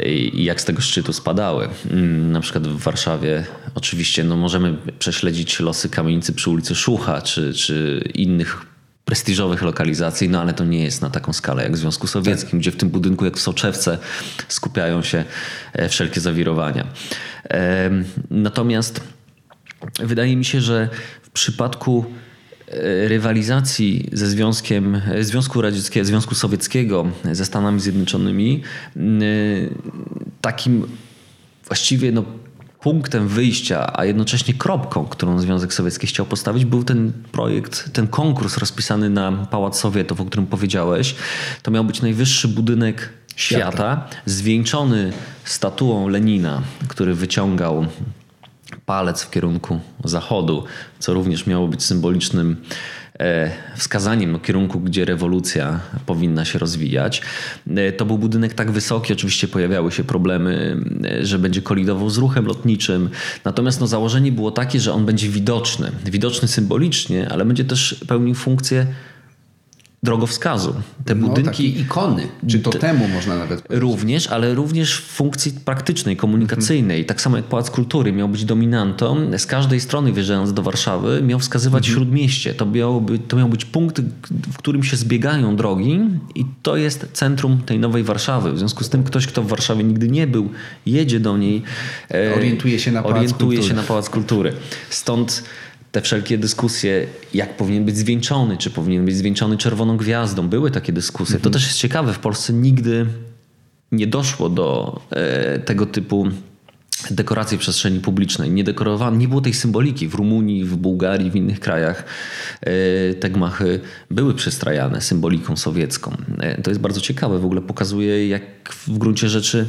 i jak z tego szczytu spadały. Mm, na przykład w Warszawie oczywiście no, możemy prześledzić losy kamienicy przy ulicy Szucha czy, czy innych prestiżowych lokalizacji, no ale to nie jest na taką skalę jak w Związku Sowieckim, tak. gdzie w tym budynku jak w Soczewce skupiają się e, wszelkie zawirowania. Natomiast wydaje mi się, że w przypadku e, rywalizacji ze Związkiem, e, Związku Radzieckiego, Związku Sowieckiego ze Stanami Zjednoczonymi, takim właściwie no, punktem wyjścia, a jednocześnie kropką, którą Związek Sowiecki chciał postawić, był ten projekt, ten konkurs rozpisany na Pałac Sowietów, o którym powiedziałeś. To miał być najwyższy budynek świata, świata zwieńczony statuą Lenina, który wyciągał palec w kierunku zachodu, co również miało być symbolicznym wskazaniem no, kierunku, gdzie rewolucja powinna się rozwijać. E, to był budynek tak wysoki, oczywiście pojawiały się problemy, e, że będzie kolidował z ruchem lotniczym. Natomiast no, założenie było takie, że on będzie widoczny. Widoczny symbolicznie, ale będzie też pełnił funkcję drogowskazu. Te no, budynki. ikony, czy to temu można nawet powiedzieć. Również, ale również w funkcji praktycznej, komunikacyjnej. Mhm. Tak samo jak Pałac Kultury miał być dominantą. Z każdej strony wjeżdżając do Warszawy miał wskazywać mhm. śródmieście. To miał, być, to miał być punkt, w którym się zbiegają drogi i to jest centrum tej nowej Warszawy. W związku z tym ktoś, kto w Warszawie nigdy nie był, jedzie do niej. E, orientuje się na Pałac orientuje Kultury. się na Pałac Kultury. Stąd te wszelkie dyskusje, jak powinien być zwieńczony, czy powinien być zwieńczony czerwoną gwiazdą, były takie dyskusje. To też jest ciekawe, w Polsce nigdy nie doszło do e, tego typu dekoracji przestrzeni publicznej. Nie dekorowano, nie było tej symboliki. W Rumunii, w Bułgarii, w innych krajach e, te gmachy były przystrajane symboliką sowiecką. E, to jest bardzo ciekawe, w ogóle pokazuje, jak w gruncie rzeczy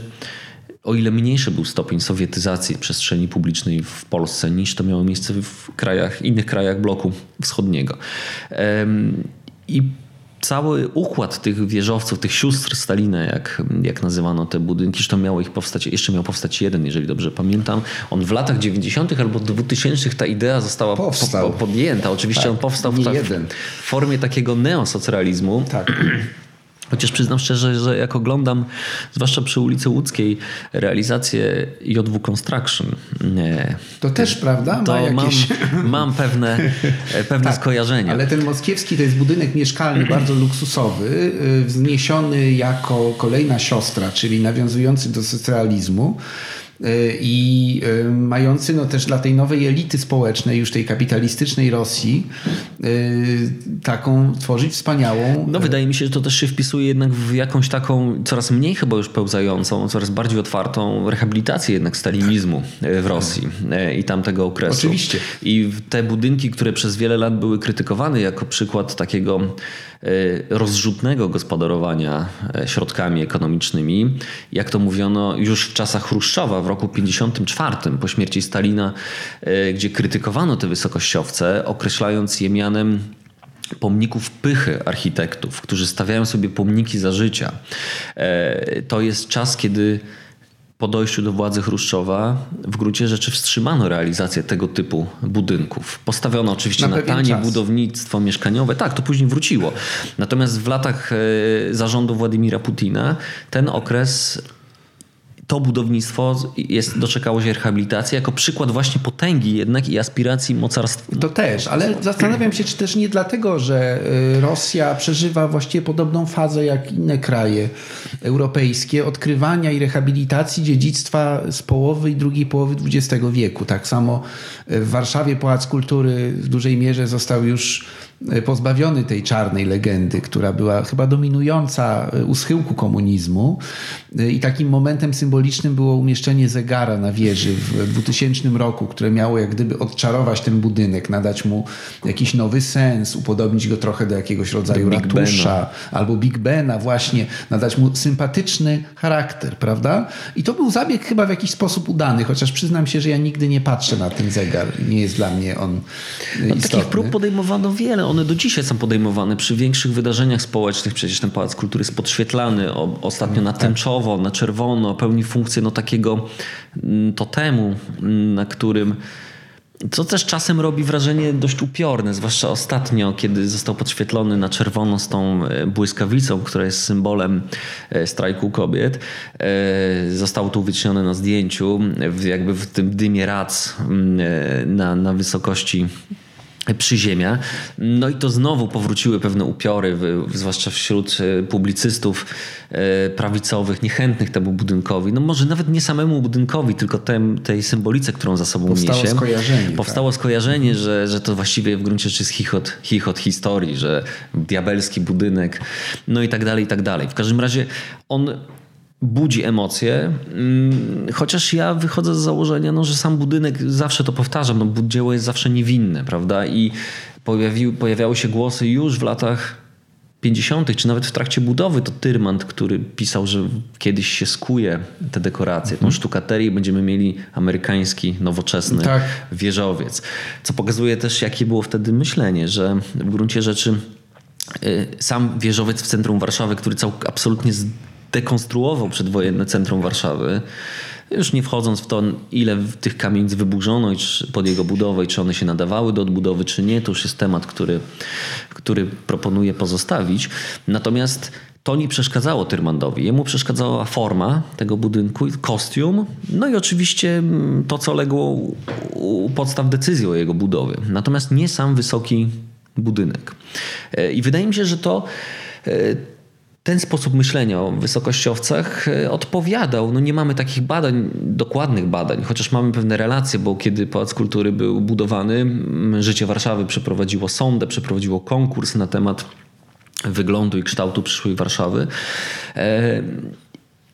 o ile mniejszy był stopień sowietyzacji przestrzeni publicznej w Polsce niż to miało miejsce w krajach, innych krajach bloku wschodniego. I cały układ tych wieżowców, tych sióstr Stalina, jak, jak nazywano te budynki, to miało ich powstać, jeszcze miał powstać jeden, jeżeli dobrze pamiętam. On w latach 90. albo 2000 ta idea została po, po, podjęta. Oczywiście tak, on powstał w, tak, w, formie takiego neosocrealizmu. Tak. Chociaż przyznam szczerze, że jak oglądam, zwłaszcza przy ulicy Łódzkiej, realizację JW Construction. Nie, to też, prawda? Ma to jakieś... mam, mam pewne, pewne tak, skojarzenia. Ale ten Moskiewski to jest budynek mieszkalny, bardzo luksusowy, y, wzniesiony jako kolejna siostra, czyli nawiązujący do socrealizmu. Y, i y, mający no też dla tej nowej elity społecznej, już tej kapitalistycznej Rosji, y, taką tworzyć wspaniałą. No wydaje mi się, że to też się wpisuje jednak w jakąś taką coraz mniej chyba już pełzającą, coraz bardziej otwartą rehabilitację jednak stalinizmu w Rosji i tamtego okresu. Oczywiście. I te budynki, które przez wiele lat były krytykowane jako przykład takiego rozrzutnego gospodarowania środkami ekonomicznymi, jak to mówiono już w czasach Chruszczowa w roku 1954 po śmierci Stalina, e, gdzie krytykowano te wysokościowce, określając je mianem pomników pychy architektów, którzy stawiają sobie pomniki za życia. E, to jest czas, kiedy po dojściu do władzy Chruszczowa w gruncie rzeczy wstrzymano realizację tego typu budynków. Postawiono oczywiście na, na tanie czas. budownictwo mieszkaniowe. Tak, to później wróciło. Natomiast w latach e, zarządu Władimira Putina ten okres to budownictwo jest, doczekało się rehabilitacji jako przykład właśnie potęgi jednak i aspiracji mocarstwa. To też, ale zastanawiam się, czy też nie dlatego, że y, Rosja przeżywa właściwie podobną fazę jak inne kraje europejskie odkrywania i rehabilitacji dziedzictwa z połowy i drugiej połowy XX wieku. Tak samo w Warszawie Pałac Kultury w dużej mierze został już pozbawiony tej czarnej legendy, która była chyba dominująca e, u schyłku komunizmu. E, I takim momentem symbolicznym było umieszczenie zegara na wieży w 2000 roku, które miało jak gdyby odczarować ten budynek, nadać mu jakiś nowy sens, upodobnić go trochę do jakiegoś rodzaju do ratusza albo Big Bena, właśnie nadać mu sympatyczny charakter, prawda? I to był zabieg chyba w jakiś sposób udany, chociaż przyznam się, że ja nigdy nie patrzę na ten zegar. Nie jest dla mnie on no, Takich prób podejmowano wiele one do dzisiaj są podejmowane przy większych wydarzeniach społecznych. Przecież ten Pałac Kultury jest podświetlany o, ostatnio na tak. tęczowo, na czerwono, pełni funkcję no, takiego mm, totemu, mm, na którym co też czasem robi wrażenie dość upiorne, zwłaszcza ostatnio, kiedy został podświetlony na czerwono z tą e, błyskawicą, która jest symbolem e, strajku kobiet. E, zostało tu wycienione na zdjęciu, jakby w tym dymie rac mm, na, na wysokości przyziemia. No i to znowu powróciły pewne upiory, zwłaszcza wśród e, publicystów e, prawicowych, niechętnych temu budynkowi. No może nawet nie samemu budynkowi, tylko tem, tej symbolice, którą za sobą Powstało niesie. Skojarzenie, Powstało tak. skojarzenie, że, że to właściwie w gruncie rzeczy jest chichot, chichot historii, że diabelski budynek, no i tak dalej, i tak dalej. W każdym razie on budzi emocje, mm, chociaż ja wychodzę z założenia, no, że sam budynek, zawsze to powtarzam, no, dzieło jest zawsze niewinne, prawda? I pojawiały się głosy już w latach 50., czy nawet w trakcie budowy, to Tyrmand, który pisał, że kiedyś się skuje te dekoracje, tą mhm. sztukaterię będziemy mieli amerykański, nowoczesny tak. wieżowiec. Co pokazuje też, jakie było wtedy myślenie, że w gruncie rzeczy y, sam wieżowiec w centrum Warszawy, który cał, absolutnie dekonstruował przedwojenne centrum Warszawy. Już nie wchodząc w to, ile tych kamienic wyburzono pod jego budowę i czy one się nadawały do odbudowy, czy nie, to już jest temat, który, który proponuję pozostawić. Natomiast to nie przeszkadzało Tyrmandowi. Jemu przeszkadzała forma tego budynku, kostium, no i oczywiście mm, to, co legło u podstaw decyzji o jego budowie. Natomiast nie sam wysoki budynek. E, I wydaje mi się, że to e, ten sposób myślenia o wysokościowcach e, odpowiadał. No nie mamy takich badań, dokładnych badań, chociaż mamy pewne relacje, bo kiedy Pałac Kultury był budowany, Życie Warszawy przeprowadziło sondę, przeprowadziło konkurs na temat wyglądu i kształtu przyszłej Warszawy. E,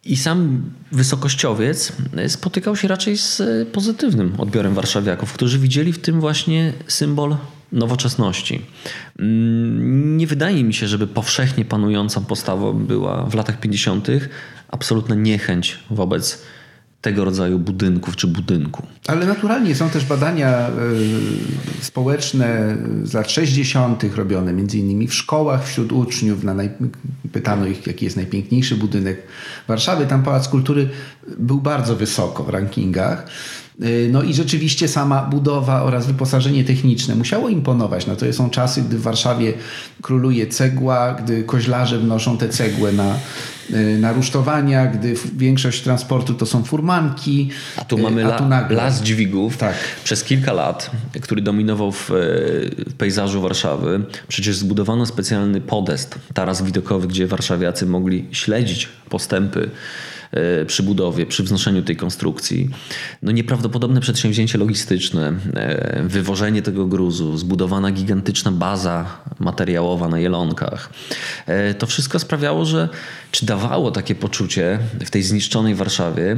I sam wysokościowiec spotykał się raczej z pozytywnym odbiorem warszawiaków, którzy widzieli w tym właśnie symbol nowoczesności. Mm, nie wydaje mi się, żeby powszechnie panującą postawą była w latach 50. absolutna niechęć wobec tego rodzaju budynków czy budynku. Ale naturalnie są też badania y, społeczne z lat 60. robione między innymi w szkołach wśród uczniów. Na naj... Pytano ich, jaki jest najpiękniejszy budynek Warszawy. Tam Pałac Kultury był bardzo wysoko w rankingach. Y, no i rzeczywiście sama budowa oraz wyposażenie techniczne musiało imponować. No to są czasy, gdy w Warszawie króluje cegła, gdy koźlarze wnoszą te cegłę na, y, na rusztowania, gdy większość transportu to są furmanki. A tu mamy y, a tu nagle... las dźwigów tak. przez kilka lat, który dominował w, w pejzażu Warszawy. Przecież zbudowano specjalny podest, taras widokowy, gdzie warszawiacy mogli śledzić postępy przy budowie, przy wznoszeniu tej konstrukcji. No nieprawdopodobne przedsięwzięcie logistyczne, e, wywożenie tego gruzu, zbudowana gigantyczna baza materiałowa na Jelonkach. E, to wszystko sprawiało, że czy dawało takie poczucie w tej zniszczonej Warszawie,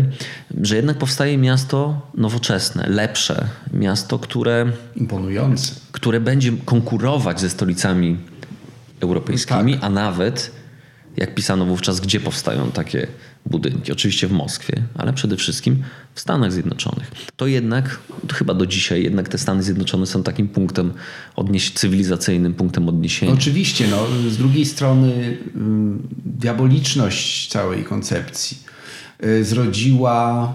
że jednak powstaje miasto nowoczesne, lepsze, miasto, które imponujące, które będzie konkurować ze stolicami europejskimi, tak. a nawet jak pisano wówczas, gdzie powstają takie budynki. Oczywiście w Moskwie, ale przede wszystkim w Stanach Zjednoczonych. To jednak, to chyba do dzisiaj, jednak te Stany Zjednoczone są takim punktem odnieś cywilizacyjnym, punktem odniesienia. Oczywiście, no, z drugiej strony mm, diaboliczność całej koncepcji y, zrodziła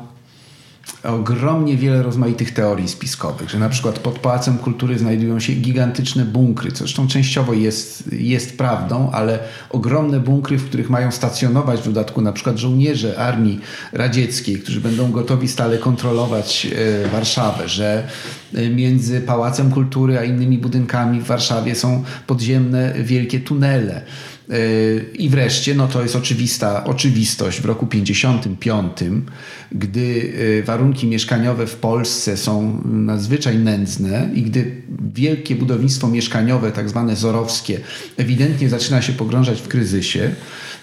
ogromnie wiele rozmaitych teorii spiskowych, że na przykład pod Pałacem Kultury znajdują się gigantyczne bunkry, co zresztą częściowo jest, jest prawdą, ale ogromne bunkry, w których mają stacjonować w dodatku na przykład żołnierze Armii Radzieckiej, którzy będą gotowi stale kontrolować e, Warszawę, że e, między Pałacem Kultury a innymi budynkami w Warszawie są podziemne wielkie tunele i wreszcie, no to jest oczywista oczywistość w roku 55, gdy y, warunki mieszkaniowe w Polsce są nadzwyczaj nędzne i gdy wielkie budownictwo mieszkaniowe, tak zwane zorowskie, ewidentnie zaczyna się pogrążać w kryzysie,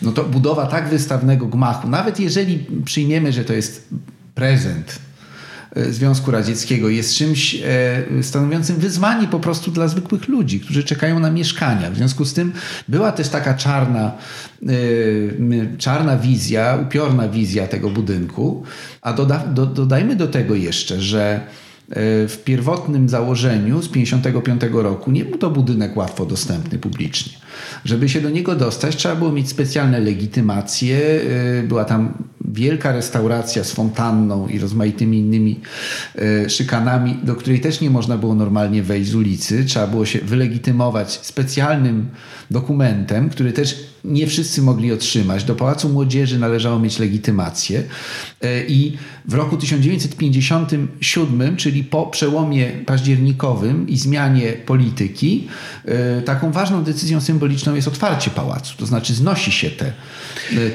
no to budowa tak wystawnego gmachu, nawet jeżeli przyjmiemy, że to jest prezent Związku Radzieckiego jest czymś e, stanowiącym wyzwanie po prostu dla zwykłych ludzi, którzy czekają na mieszkania. W związku z tym była też taka czarna, e, czarna wizja, upiorna wizja tego budynku. A doda, do, dodajmy do tego jeszcze, że w pierwotnym założeniu z 1955 roku nie był to budynek łatwo dostępny publicznie. Żeby się do niego dostać, trzeba było mieć specjalne legitymacje. Była tam wielka restauracja z fontanną i rozmaitymi innymi e, szykanami, do której też nie można było normalnie wejść z ulicy. Trzeba było się wylegitymować specjalnym dokumentem, który też nie wszyscy mogli otrzymać. Do Pałacu Młodzieży należało mieć legitymację. E, I w roku 1957, czyli po przełomie październikowym i zmianie polityki, e, taką ważną decyzją symboliczną jest otwarcie pałacu. To znaczy znosi się te,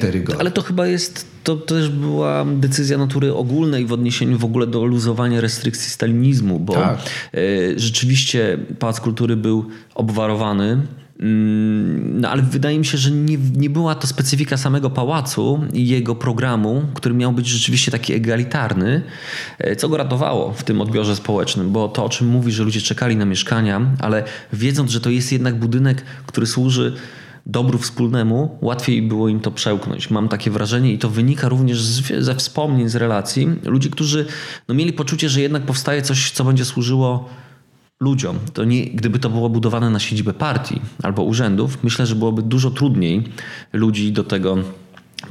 te rygory. Ale to chyba jest to też była decyzja natury ogólnej w odniesieniu w ogóle do luzowania restrykcji stalinizmu, bo tak. E, rzeczywiście Pałac Kultury był obwarowany no ale wydaje mi się, że nie, nie była to specyfika samego pałacu i jego programu, który miał być rzeczywiście taki egalitarny, e, co go ratowało w tym odbiorze społecznym, bo to o czym mówi, że ludzie czekali na mieszkania, ale wiedząc, że to jest jednak budynek, który służy dobru wspólnemu, łatwiej było im to przełknąć. Mam takie wrażenie i to wynika również z, ze wspomnień, z relacji ludzi, którzy no, mieli poczucie, że jednak powstaje coś, co będzie służyło ludziom. To nie, gdyby to było budowane na siedzibę partii albo urzędów, myślę, że byłoby dużo trudniej ludzi do tego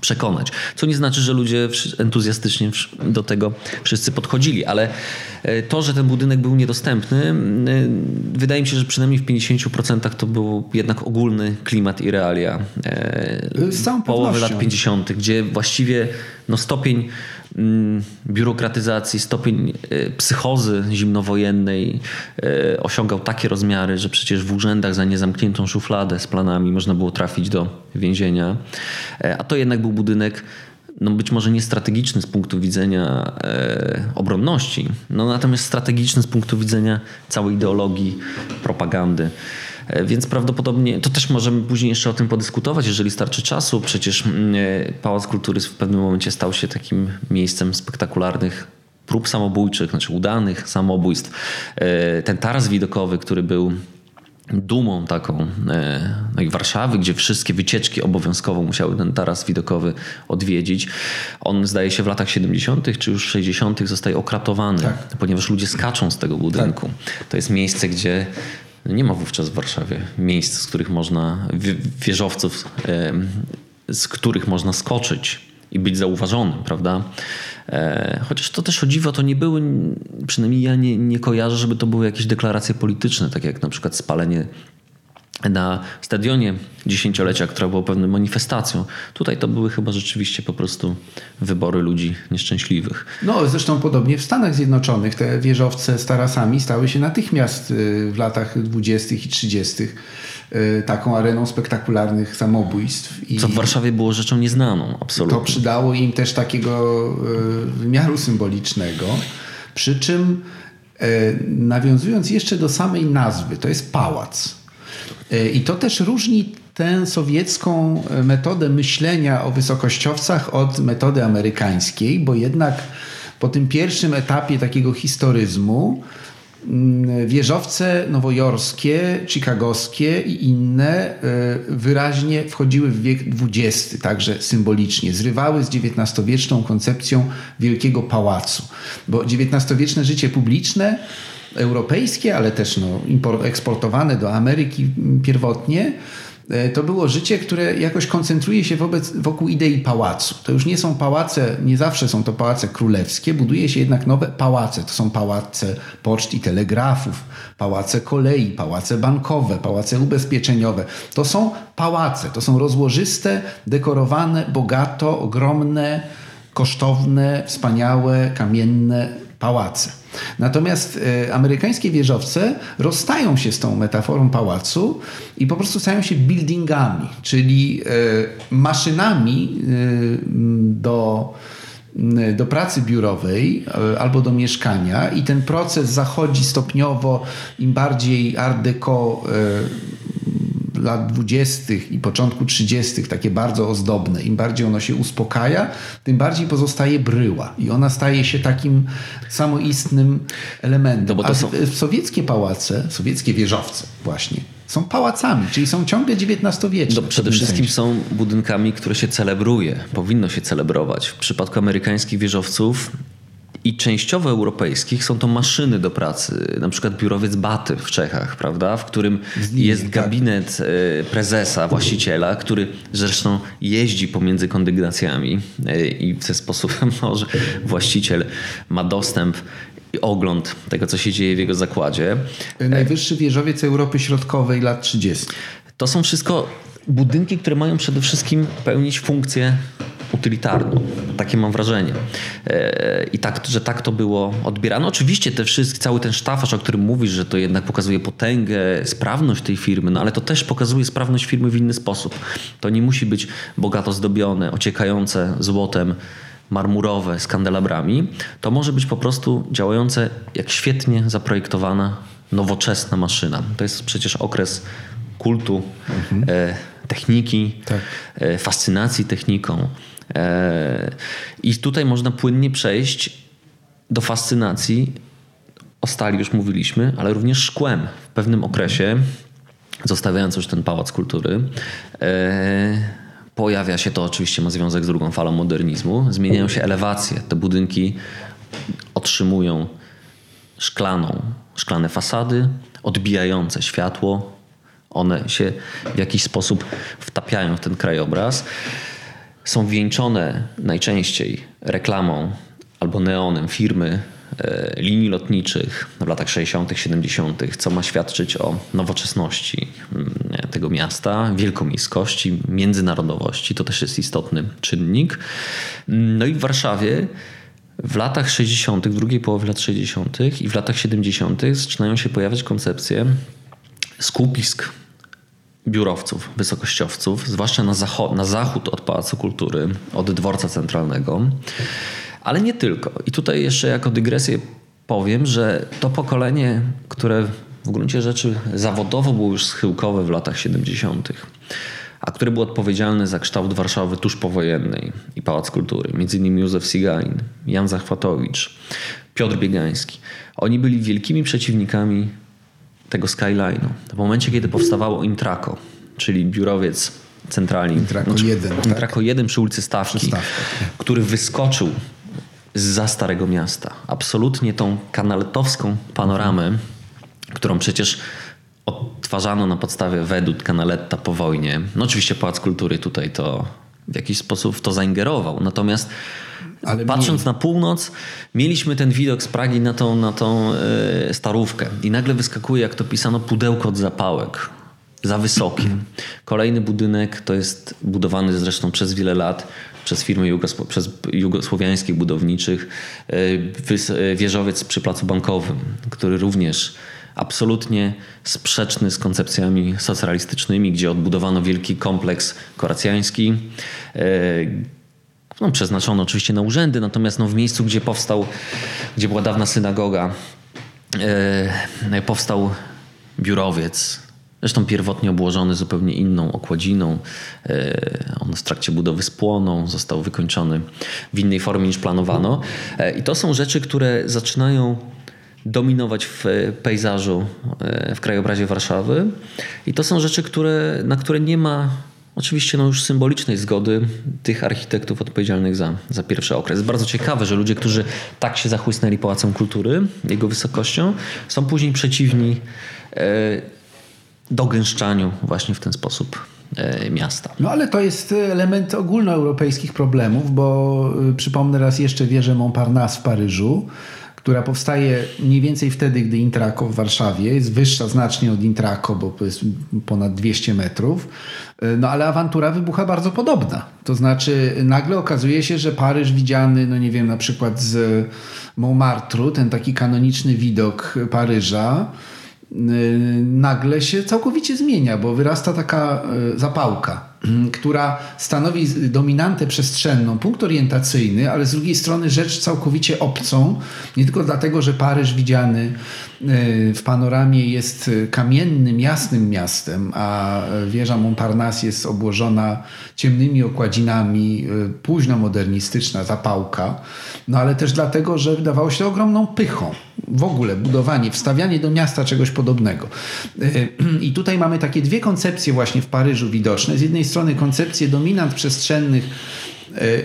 przekonać. Co nie znaczy, że ludzie entuzjastycznie do tego wszyscy podchodzili, ale e, to, że ten budynek był niedostępny, e, wydaje mi się, że przynajmniej w 50% to był jednak ogólny klimat i realia e, Z całą połowy lat 50., gdzie właściwie no, stopień biurokratyzacji, stopień e, psychozy zimnowojennej e, osiągał takie rozmiary, że przecież w urzędach za niezamkniętą szufladę z planami można było trafić do więzienia. A to jednak był budynek no być może nie strategiczny z punktu widzenia e, obronności, no natomiast strategiczny z punktu widzenia całej ideologii, propagandy. E, więc prawdopodobnie to też możemy później jeszcze o tym podyskutować, jeżeli starczy czasu. Przecież mm, e, Pałac Kultury w pewnym momencie stał się takim miejscem spektakularnych prób samobójczych, znaczy udanych samobójstw. E, ten taras widokowy, który był dumą taką no i Warszawy, gdzie wszystkie wycieczki obowiązkowo musiały ten taras widokowy odwiedzić. On zdaje się w latach 70. czy już 60. zostaje okratowany, tak. ponieważ ludzie skaczą z tego budynku. Tak. To jest miejsce, gdzie nie ma wówczas w Warszawie miejsc, z których można, wieżowców, z których można skoczyć i być zauważonym, prawda? E, chociaż to też o dziwo, to nie były, przynajmniej ja nie, nie kojarzę, żeby to były jakieś deklaracje polityczne, tak jak na przykład spalenie na stadionie dziesięciolecia, która była pewną manifestacją. Tutaj to były chyba rzeczywiście po prostu wybory ludzi nieszczęśliwych. No zresztą podobnie w Stanach Zjednoczonych te wieżowce z tarasami stały się natychmiast y, w latach dwudziestych i trzydziestych y, taką areną spektakularnych samobójstw. I Co w Warszawie było rzeczą nieznaną, absolutnie. To przydało im też takiego y, wymiaru symbolicznego. Przy czym nawiązując jeszcze do samej nazwy, to jest pałac. E, I to też różni tę sowiecką e, metodę myślenia o wysokościowcach od metody amerykańskiej, bo jednak po tym pierwszym etapie takiego historyzmu mm, wieżowce nowojorskie, chicagowskie i inne e, wyraźnie wchodziły w wiek XX, także symbolicznie. Zrywały z XIX-wieczną koncepcją wielkiego pałacu, bo XIX-wieczne życie publiczne europejskie, ale też no, eksportowane do Ameryki pierwotnie, e, to było życie, które jakoś koncentruje się wobec, wokół idei pałacu. To już nie są pałace, nie zawsze są to pałace królewskie, buduje się jednak nowe pałace. To są pałace poczt i telegrafów, pałace kolei, pałace bankowe, pałace ubezpieczeniowe. To są pałace, to są rozłożyste, dekorowane, bogato, ogromne, kosztowne, wspaniałe, kamienne pałace. Natomiast e, amerykańskie wieżowce rozstają się z tą metaforą pałacu i po prostu stają się buildingami, czyli e, maszynami e, do do pracy biurowej albo do mieszkania i ten proces zachodzi stopniowo im bardziej art deco lat 20. i początku 30. takie bardzo ozdobne. Im bardziej ono się uspokaja, tym bardziej pozostaje bryła i ona staje się takim samoistnym elementem. No A są... sowieckie pałace, sowieckie wieżowce właśnie, są pałacami, czyli są ciągle XIX-wieczne. No, przede wszystkim sensie. są budynkami, które się celebruje, powinno się celebrować. W przypadku amerykańskich wieżowców i częściowo europejskich są to maszyny do pracy, na przykład biurowiec Baty w Czechach, prawda, w którym jest tak. gabinet e, prezesa, właściciela, który zresztą jeździ pomiędzy kondygnacjami e, i w ten sposób może właściciel ma dostęp i ogląd tego, co się dzieje w jego zakładzie. Najwyższy wieżowiec Europy Środkowej lat 30. To są wszystko budynki, które mają przede wszystkim pełnić funkcję utylitarną. Takie mam wrażenie. E, I tak, że tak to było odbierane. Oczywiście te wszystkie, cały ten sztafaż, o którym mówisz, że to jednak pokazuje potęgę, sprawność tej firmy, no ale to też pokazuje sprawność firmy w inny sposób. To nie musi być bogato zdobione, ociekające złotem, marmurowe z kandelabrami. To może być po prostu działające jak świetnie zaprojektowana, nowoczesna maszyna. To jest przecież okres kultu, mhm. e, techniki, tak. e, fascynacji techniką. E, I tutaj można płynnie przejść do fascynacji, o stali już mówiliśmy, ale również szkłem w pewnym okresie, zostawiając już ten pałac kultury. E, pojawia się to, oczywiście ma związek z drugą falą modernizmu. Zmieniają się elewacje. Te budynki otrzymują szklaną, szklane fasady, odbijające światło. One się w jakiś sposób wtapiają w ten krajobraz są wieńczone najczęściej reklamą albo neonem firmy e, linii lotniczych w latach 60., 70., co ma świadczyć o nowoczesności mm, tego miasta, wielkomiejskości, międzynarodowości. To też jest istotny czynnik. No i w Warszawie W latach 60., w drugiej połowie lat 60. i w latach 70. zaczynają się pojawiać koncepcje skupisk biurowców, wysokościowców, zwłaszcza na, zachod, na zachód od Pałacu Kultury, od dworca centralnego, ale nie tylko. I tutaj jeszcze jako dygresję powiem, że to pokolenie, które w gruncie rzeczy zawodowo było już schyłkowe w latach 70., a które było odpowiedzialne za kształt Warszawy tuż powojennej i Pałac Kultury, między innymi Józef Sigalin, Jan Zachwatowicz, Piotr Biegański. Oni byli wielkimi przeciwnikami tego skyline'u. W momencie, kiedy powstawało Intraco, czyli biurowiec centralny. Intraco 1. Tak? Intraco 1 przy ulicy Stawki, Stawka. który wyskoczył za Starego Miasta. Absolutnie tą kanaletowską panoramę, którą przecież odtwarzano na podstawie wedut Canaletta po wojnie. No oczywiście Pałac Kultury tutaj to w jakiś sposób w to zaingerował. Natomiast ale patrząc na północ, mieliśmy ten widok z Pragi na tą, na tą e, starówkę. I nagle wyskakuje, jak to pisano, pudełko od zapałek. Za wysokie. Kolejny budynek to jest budowany zresztą przez wiele lat przez firmy jugosł przez jugosłowiańskich budowniczych. E, wieżowiec przy placu bankowym, który również absolutnie sprzeczny z koncepcjami socjalistycznymi, gdzie odbudowano wielki kompleks koracjański. E, no, przeznaczono oczywiście na urzędy, natomiast no, w miejscu, gdzie powstał, gdzie była dawna synagoga, e, powstał biurowiec, Zresztą pierwotnie obłożony zupełnie inną okładziną. E, on w trakcie budowy spłonął, został wykończony w innej formie niż planowano. I to są rzeczy, które zaczynają dominować w pejzażu, w krajobrazie Warszawy. I to są rzeczy, które, na które nie ma oczywiście no już symbolicznej zgody tych architektów odpowiedzialnych za, za pierwszy okres. Bardzo ciekawe, że ludzie, którzy tak się zachłysnęli Pałacem Kultury, jego wysokością, są później przeciwni e, dogęszczaniu właśnie w ten sposób e, miasta. No ale to jest element ogólnoeuropejskich problemów, bo y, przypomnę raz jeszcze wieżę Montparnasse w Paryżu, która powstaje mniej więcej wtedy, gdy Intraco w Warszawie jest wyższa znacznie od Intraco, bo to jest ponad 200 metrów. No ale awantura wybucha bardzo podobna. To znaczy nagle okazuje się, że Paryż widziany, no nie wiem, na przykład z Montmartru, ten taki kanoniczny widok Paryża, nagle się całkowicie zmienia, bo wyrasta taka e, zapałka która stanowi dominantę przestrzenną, punkt orientacyjny, ale z drugiej strony rzecz całkowicie obcą, nie tylko dlatego, że Paryż widziany w panoramie jest kamiennym, jasnym miastem, a wieża Montparnasse jest obłożona ciemnymi okładzinami, e, późno modernistyczna zapałka, no ale też dlatego, że wydawało się ogromną pychą w ogóle budowanie, wstawianie do miasta czegoś podobnego. E, I tutaj mamy takie dwie koncepcje właśnie w Paryżu widoczne. Z jednej strony koncepcje dominant przestrzennych,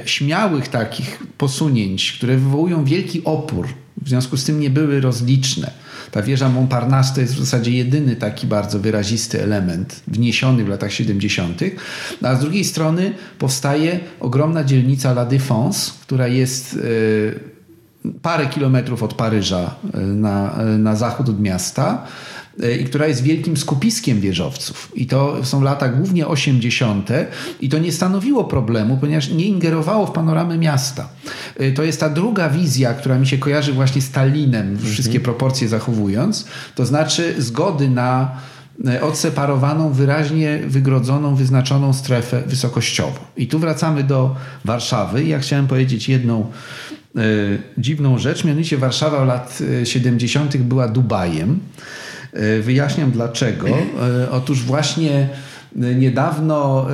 śmiałych takich posunięć, które wywołują wielki opór, w związku z tym nie były rozliczne. Ta wieża Montparnasse to jest w zasadzie jedyny taki bardzo wyrazisty element wniesiony w latach 70., a z drugiej strony powstaje ogromna dzielnica La Défense, która jest e, parę kilometrów od Paryża e, na, na zachód od miasta E, i która jest wielkim skupiskiem wieżowców. I to są lata głównie 80. i to nie stanowiło problemu, ponieważ nie ingerowało w panoramę miasta. E, to jest ta druga wizja, która mi się kojarzy właśnie z Stalinem, wszystkie mhm. proporcje zachowując, to znaczy zgody na e, odseparowaną, wyraźnie wygrodzoną, wyznaczoną strefę wysokościową. I tu wracamy do Warszawy. Ja chciałem powiedzieć jedną dziwną rzecz, mianowicie Warszawa lat 70. była Dubajem. E, wyjaśniam dlaczego. E, otóż właśnie e, niedawno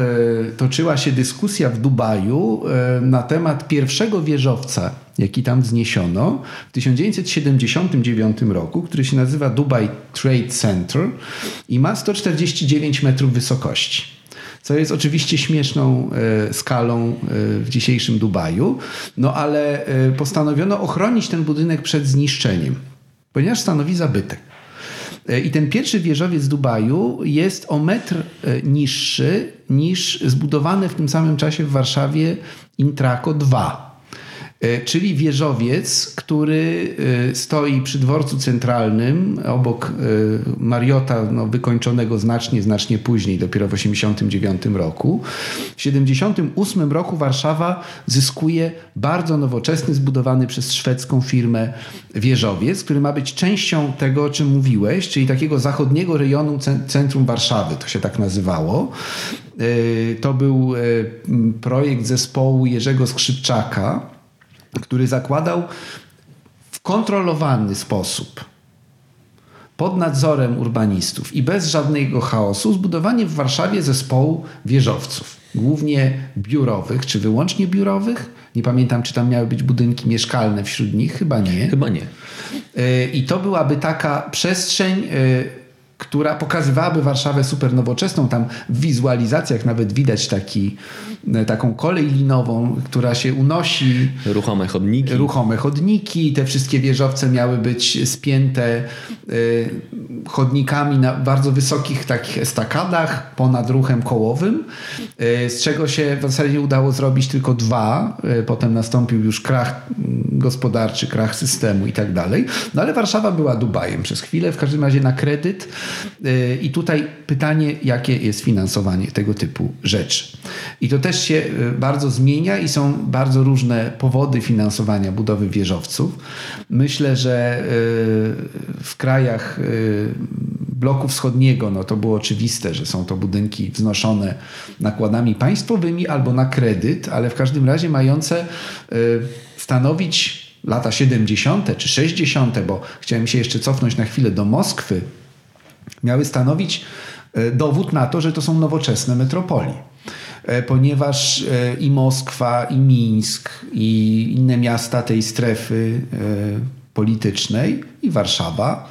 toczyła się dyskusja w Dubaju na temat pierwszego wieżowca, jaki tam wzniesiono w 1979 roku, który się nazywa Dubai Trade Center i ma 149 metrów wysokości co jest oczywiście śmieszną skalą w dzisiejszym Dubaju, no ale postanowiono ochronić ten budynek przed zniszczeniem, ponieważ stanowi zabytek. E, I ten pierwszy wieżowiec Dubaju jest o metr e, niższy niż zbudowane w tym samym czasie w Warszawie Intraco 2. E, czyli wieżowiec, który e, stoi przy dworcu centralnym obok e, Mariota no, wykończonego znacznie, znacznie później, dopiero w 1989 roku. W 1978 roku Warszawa zyskuje bardzo nowoczesny, zbudowany przez szwedzką firmę wieżowiec, który ma być częścią tego, o czym mówiłeś, czyli takiego zachodniego rejonu centrum Warszawy, to się tak nazywało. To był projekt zespołu Jerzego Skrzypczaka, który zakładał w kontrolowany sposób pod nadzorem urbanistów i bez żadnego chaosu zbudowanie w Warszawie zespołu wieżowców, głównie biurowych, czy wyłącznie biurowych. Nie pamiętam, czy tam miały być budynki mieszkalne wśród nich, chyba nie. Chyba nie. E, I to byłaby taka przestrzeń e, która pokazywałaby Warszawę super nowoczesną. Tam w wizualizacjach nawet widać taki, e, taką kolej linową, która się unosi. Ruchome chodniki. Ruchome chodniki. Te wszystkie wieżowce miały być spięte y, chodnikami na bardzo wysokich takich estakadach ponad ruchem kołowym, y, z czego się w zasadzie udało zrobić tylko dwa. Y, potem nastąpił już krach gospodarczy, krach systemu i tak dalej. No ale Warszawa była Dubajem przez chwilę, w każdym razie na kredyt Y, I tutaj pytanie, jakie jest finansowanie tego typu rzeczy. I to też się bardzo zmienia i są bardzo różne powody finansowania budowy wieżowców. Myślę, że w krajach bloku wschodniego no to było oczywiste, że są to budynki wznoszone nakładami państwowymi albo na kredyt, ale w każdym razie mające stanowić lata 70. czy 60., bo chciałem się jeszcze cofnąć na chwilę do Moskwy, miały stanowić e, dowód na to, że to są nowoczesne metropolie. E, ponieważ e, i Moskwa, i Mińsk, i inne miasta tej strefy politycznej, i Warszawa,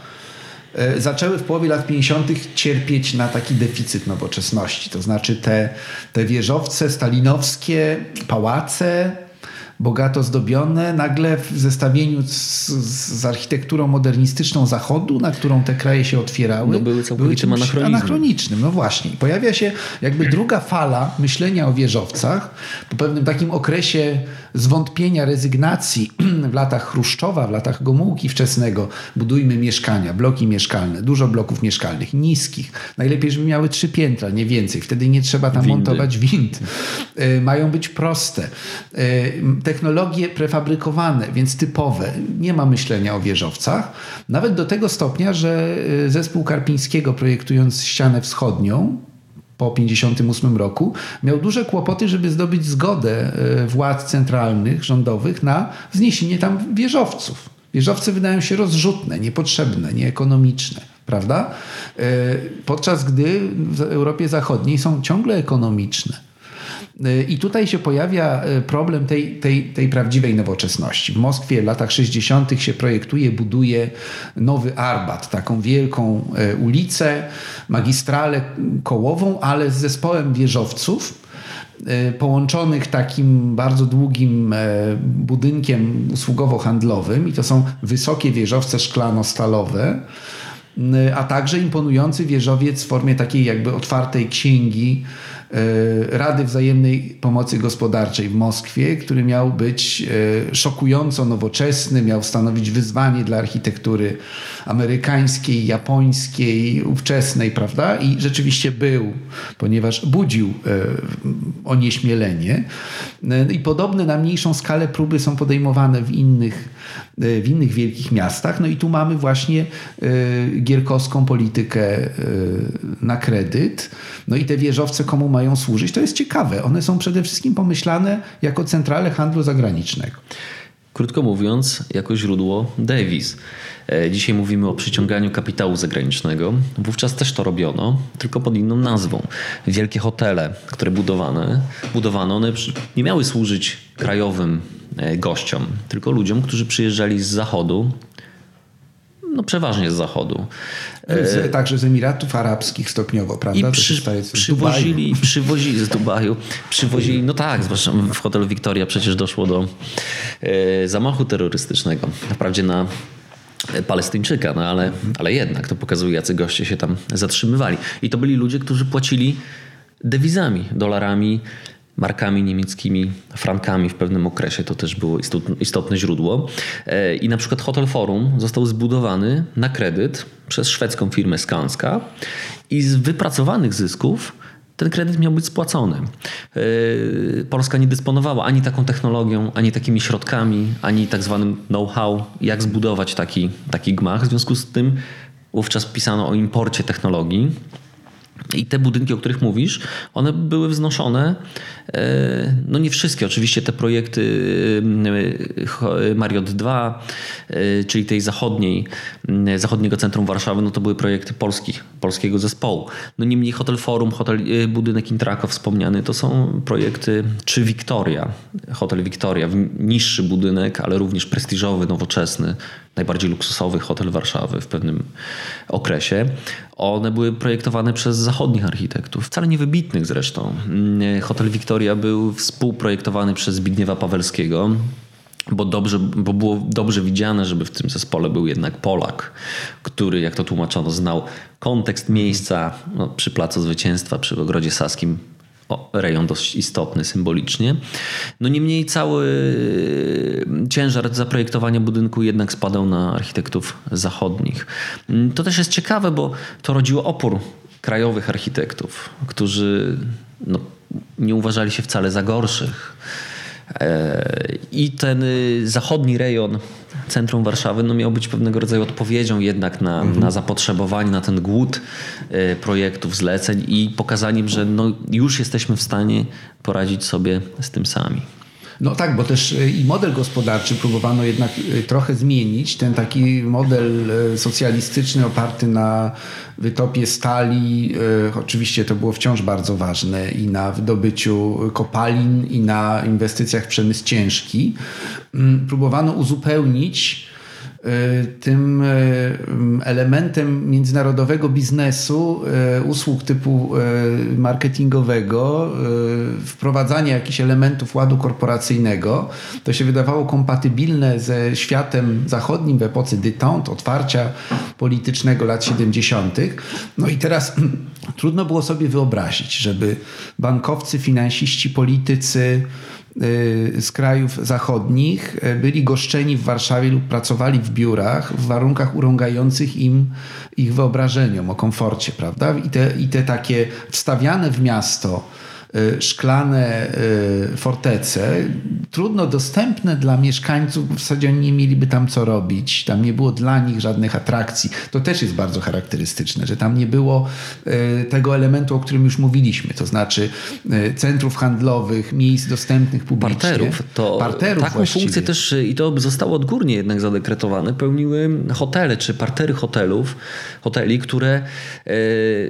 zaczęły w połowie lat 50. cierpieć na taki deficyt nowoczesności. To znaczy te, te wieżowce stalinowskie, pałace, bogato zdobione, nagle w zestawieniu z, z, architekturą modernistyczną Zachodu, na którą te kraje się otwierały, no były całkowitym były anachronizmem. anachronicznym. No właśnie. Pojawia się jakby druga fala myślenia o wieżowcach po pewnym takim okresie zwątpienia, rezygnacji w latach Chruszczowa, w latach Gomułki wczesnego. Budujmy mieszkania, bloki mieszkalne, dużo bloków mieszkalnych, niskich. Najlepiej, żeby miały trzy piętra, nie więcej. Wtedy nie trzeba tam Windy. montować wind. Y, mają być proste y, technologie prefabrykowane, więc typowe. Nie ma myślenia o wieżowcach. Nawet do tego stopnia, że y, zespół Karpińskiego projektując ścianę wschodnią, po 1958 roku, miał duże kłopoty, żeby zdobyć zgodę y, władz centralnych, rządowych na wzniesienie tam wieżowców. Wieżowce wydają się rozrzutne, niepotrzebne, nieekonomiczne, prawda? Y, podczas gdy w Europie Zachodniej są ciągle ekonomiczne. I tutaj się pojawia e, problem tej, tej, tej prawdziwej nowoczesności. W Moskwie w latach 60. się projektuje, buduje nowy Arbat, taką wielką e, ulicę, magistralę kołową, ale z zespołem wieżowców e, połączonych takim bardzo długim budynkiem usługowo-handlowym i to są wysokie wieżowce szklano-stalowe, a także imponujący wieżowiec w formie takiej jakby otwartej księgi Rady Wzajemnej Pomocy Gospodarczej w Moskwie, który miał być e, szokująco nowoczesny, miał stanowić wyzwanie dla architektury amerykańskiej, japońskiej, ówczesnej, prawda? I rzeczywiście był, ponieważ budził e, onieśmielenie. I podobne na mniejszą skalę próby są podejmowane w innych, w innych wielkich miastach. No i tu mamy właśnie gierkowską politykę na kredyt. No i te wieżowce komu mają służyć, to jest ciekawe. One są przede wszystkim pomyślane jako centrale handlu zagranicznego. Krótko mówiąc, jako źródło Davis. E, dzisiaj mówimy o przyciąganiu kapitału zagranicznego. Wówczas też to robiono, tylko pod inną nazwą. Wielkie hotele, które budowane, budowano, one nie miały służyć krajowym e, gościom, tylko ludziom, którzy przyjeżdżali z zachodu no przeważnie z zachodu. Z, e, także z Emiratów Arabskich stopniowo, prawda? I przy, przywozili, przywozili z Dubaju, przywozili, no tak, zwłaszcza w hotelu Victoria przecież doszło do e, zamachu terrorystycznego. Wprawdzie na Palestyńczyka, no ale, ale jednak to pokazuje, jacy goście się tam zatrzymywali. I to byli ludzie, którzy płacili dewizami, dolarami, markami niemieckimi, frankami w pewnym okresie. To też było istotne źródło. E, I na przykład Hotel Forum został zbudowany na kredyt przez szwedzką firmę Skanska i z wypracowanych zysków ten kredyt miał być spłacony. E, Polska nie dysponowała ani taką technologią, ani takimi środkami, ani tak zwanym know-how, jak zbudować taki, taki gmach. W związku z tym wówczas pisano o imporcie technologii i te budynki, o których mówisz, one były wznoszone. E, no nie wszystkie, oczywiście te projekty e, Mariot 2, e, czyli tej zachodniej, zachodniego centrum Warszawy, no to były projekty polskich, polskiego zespołu. No niemniej Hotel Forum, hotel, budynek Intrako wspomniany, to są projekty, czy Victoria, Hotel Victoria, niższy budynek, ale również prestiżowy, nowoczesny, najbardziej luksusowy hotel Warszawy w pewnym okresie. One były projektowane przez zachodnich architektów, wcale nie wybitnych zresztą. Mm, hotel Victoria był współprojektowany przez Zbigniewa Pawelskiego, bo, dobrze, bo było dobrze widziane, żeby w tym zespole był jednak Polak, który, jak to tłumaczono, znał kontekst miejsca no, przy Placu Zwycięstwa, przy Ogrodzie Saskim, o, rejon dość istotny symbolicznie. No niemniej cały ciężar zaprojektowania budynku jednak spadał na architektów zachodnich. To też jest ciekawe, bo to rodziło opór krajowych architektów, którzy no, nie uważali się wcale za gorszych. I ten zachodni rejon centrum Warszawy no miał być pewnego rodzaju odpowiedzią jednak na, mhm. na zapotrzebowanie, na ten głód e, projektów, zleceń i pokazaniem, że no już jesteśmy w stanie poradzić sobie z tym sami. No tak, bo też e, i model gospodarczy próbowano jednak e, trochę zmienić. Ten taki model e, socjalistyczny oparty na wytopie stali, oczywiście to było wciąż bardzo ważne i na wydobyciu kopalin i na inwestycjach w przemysł ciężki. Mm, próbowano uzupełnić Y, tym y, elementem międzynarodowego biznesu, y, usług typu marketingowego, wprowadzanie jakichś elementów ładu korporacyjnego, to się wydawało kompatybilne ze światem zachodnim w epoce détente, otwarcia politycznego lat 70. No i teraz trudno było sobie wyobrazić, żeby bankowcy, finansiści, politycy, Y, z krajów zachodnich y, byli goszczeni w Warszawie lub pracowali w biurach w warunkach urągających im ich wyobrażeniom o komforcie, prawda? I te, i te takie wstawiane w miasto Y, szklane y, fortece, trudno dostępne dla mieszkańców, w zasadzie oni nie mieliby tam co robić, tam nie było dla nich żadnych atrakcji. To też jest bardzo charakterystyczne, że tam nie było y, tego elementu, o którym już mówiliśmy, to znaczy centrów handlowych, miejsc dostępnych publicznie. Parterów. To Parterów taką właściwie. funkcję też, i to zostało odgórnie jednak zadekretowane, pełniły hotele, czy partery hotelów, hoteli, które,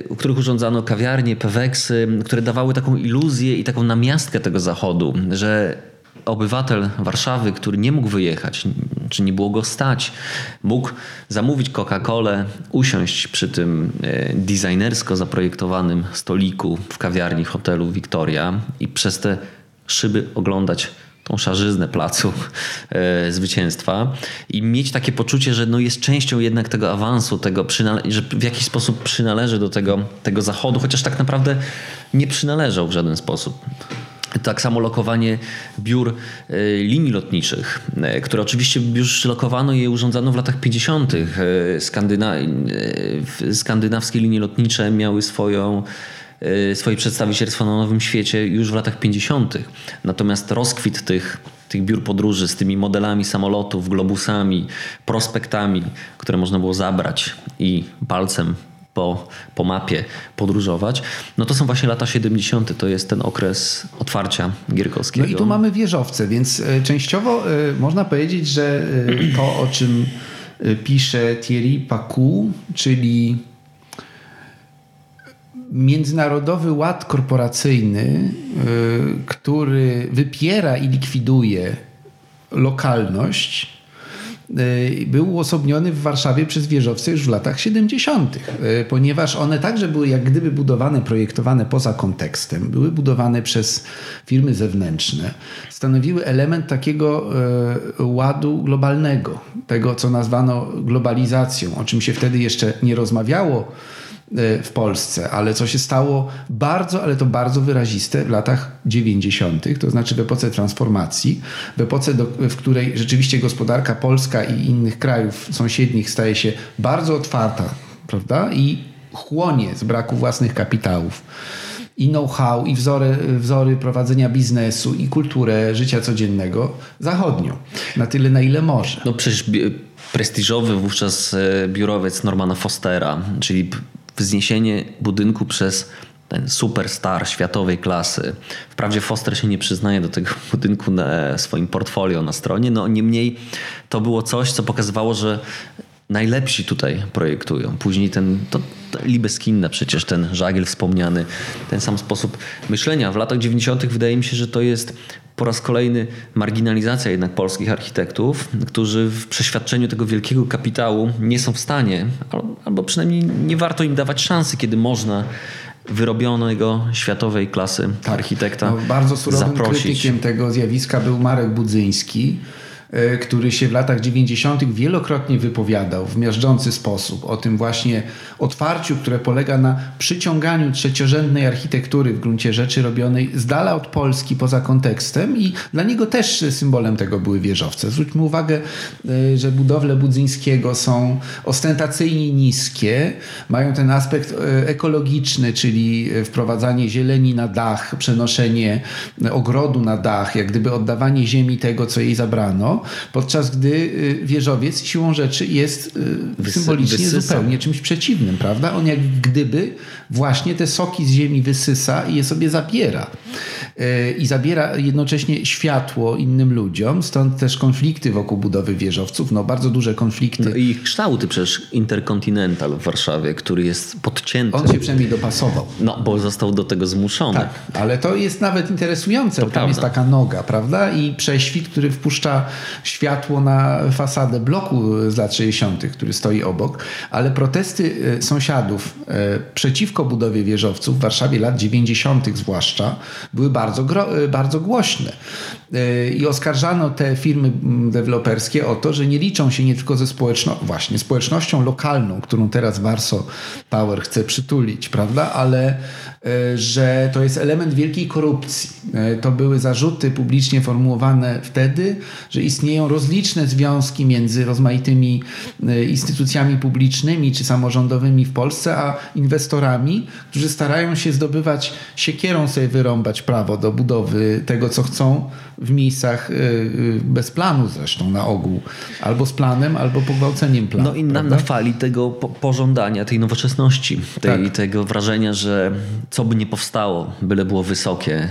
u których urządzano kawiarnie, peweksy, które dawały taką iluzję i taką namiastkę tego zachodu, że obywatel Warszawy, który nie mógł wyjechać, czy nie było go stać, mógł zamówić Coca-Colę, usiąść przy tym e, designersko zaprojektowanym stoliku w kawiarni hotelu Victoria i przez te szyby oglądać tą szarzyznę placu e, zwycięstwa i mieć takie poczucie, że no jest częścią jednak tego awansu, tego że w jakiś sposób przynależy do tego, tego zachodu, chociaż tak naprawdę nie przynależał w żaden sposób. Tak samo lokowanie biur e, linii lotniczych, e, które oczywiście już lokowano i urządzano w latach 50. Skandyna skandynawskie linie lotnicze miały swoją swoje przedstawicielstwo na Nowym Świecie już w latach 50. Natomiast rozkwit tych, tych biur podróży z tymi modelami samolotów, globusami, prospektami, które można było zabrać i palcem po, po mapie podróżować, no to są właśnie lata 70. To jest ten okres otwarcia Gierkowskiego. No i tu mamy wieżowce, więc e, częściowo e, można powiedzieć, że e, to, o czym pisze Thierry Pacou, czyli międzynarodowy ład korporacyjny, y, który wypiera i likwiduje lokalność, y, był uosobniony w Warszawie przez wieżowce już w latach 70., y, ponieważ one także były jak gdyby budowane, projektowane poza kontekstem, były budowane przez firmy zewnętrzne, stanowiły element takiego ładu globalnego, tego co nazwano globalizacją, o czym się wtedy jeszcze nie rozmawiało w Polsce, ale co się stało bardzo, ale to bardzo wyraziste w latach 90., to znaczy w epoce transformacji, w epoce, do, w której rzeczywiście gospodarka polska i innych krajów sąsiednich staje się bardzo otwarta, prawda? I chłonie z braku własnych kapitałów i know-how, i wzory, wzory prowadzenia biznesu, i kulturę życia codziennego zachodnią. Na tyle, na ile może. No przecież prestiżowy wówczas e, biurowiec Normana Fostera, czyli wzniesienie budynku przez ten superstar światowej klasy. Wprawdzie Foster się nie przyznaje do tego budynku na swoim portfolio na stronie, no niemniej to było coś, co pokazywało, że najlepsi tutaj projektują. Później ten, to, to Libeskinna przecież, ten żagiel wspomniany, ten sam sposób myślenia. W latach 90. wydaje mi się, że to jest po raz kolejny marginalizacja jednak polskich architektów, którzy w przeświadczeniu tego wielkiego kapitału nie są w stanie, albo przynajmniej nie warto im dawać szansy, kiedy można wyrobionego światowej klasy tak. architekta. No, bardzo surowym zaprosić. krytykiem tego zjawiska był Marek Budzyński który się w latach 90. wielokrotnie wypowiadał w miażdżący sposób o tym właśnie otwarciu, które polega na przyciąganiu trzeciorzędnej architektury w gruncie rzeczy robionej z dala od Polski, poza kontekstem i dla niego też symbolem tego były wieżowce. Zwróćmy uwagę, e, że budowle Budzyńskiego są ostentacyjnie niskie, mają ten aspekt e, ekologiczny, czyli wprowadzanie zieleni na dach, przenoszenie ogrodu na dach, jak gdyby oddawanie ziemi tego, co jej zabrano podczas gdy y, wieżowiec siłą rzeczy jest y, symbolicznie wysysa. zupełnie czymś przeciwnym, prawda? On jak gdyby właśnie te soki z ziemi wysysa i je sobie zabiera. Y, I zabiera jednocześnie światło innym ludziom, stąd też konflikty wokół budowy wieżowców, no bardzo duże konflikty. No i ich kształty przecież Interkontynental w Warszawie, który jest podcięty. On się przynajmniej dopasował. No, bo został do tego zmuszony. Tak, ale to jest nawet interesujące, to bo tam prawda. jest taka noga, prawda? I prześwit, który wpuszcza światło na fasadę bloku z lat 60., który stoi obok, ale protesty e, sąsiadów e, przeciwko budowie wieżowców w Warszawie lat 90. zwłaszcza były bardzo, e, bardzo głośne. I oskarżano te firmy deweloperskie o to, że nie liczą się nie tylko ze społeczno właśnie społecznością lokalną, którą teraz Warso Power chce przytulić, prawda, ale że to jest element wielkiej korupcji. To były zarzuty publicznie formułowane wtedy, że istnieją rozliczne związki między rozmaitymi e, instytucjami publicznymi czy samorządowymi w Polsce, a inwestorami, którzy starają się zdobywać siekierą sobie wyrąbać prawo do budowy tego, co chcą w miejscach e, e, bez planu zresztą na ogół. Albo z planem, albo pogwałceniem planu. No i na, na fali tego pożądania, tej nowoczesności, tej, tak. tego wrażenia, że co by nie powstało, byle było wysokie,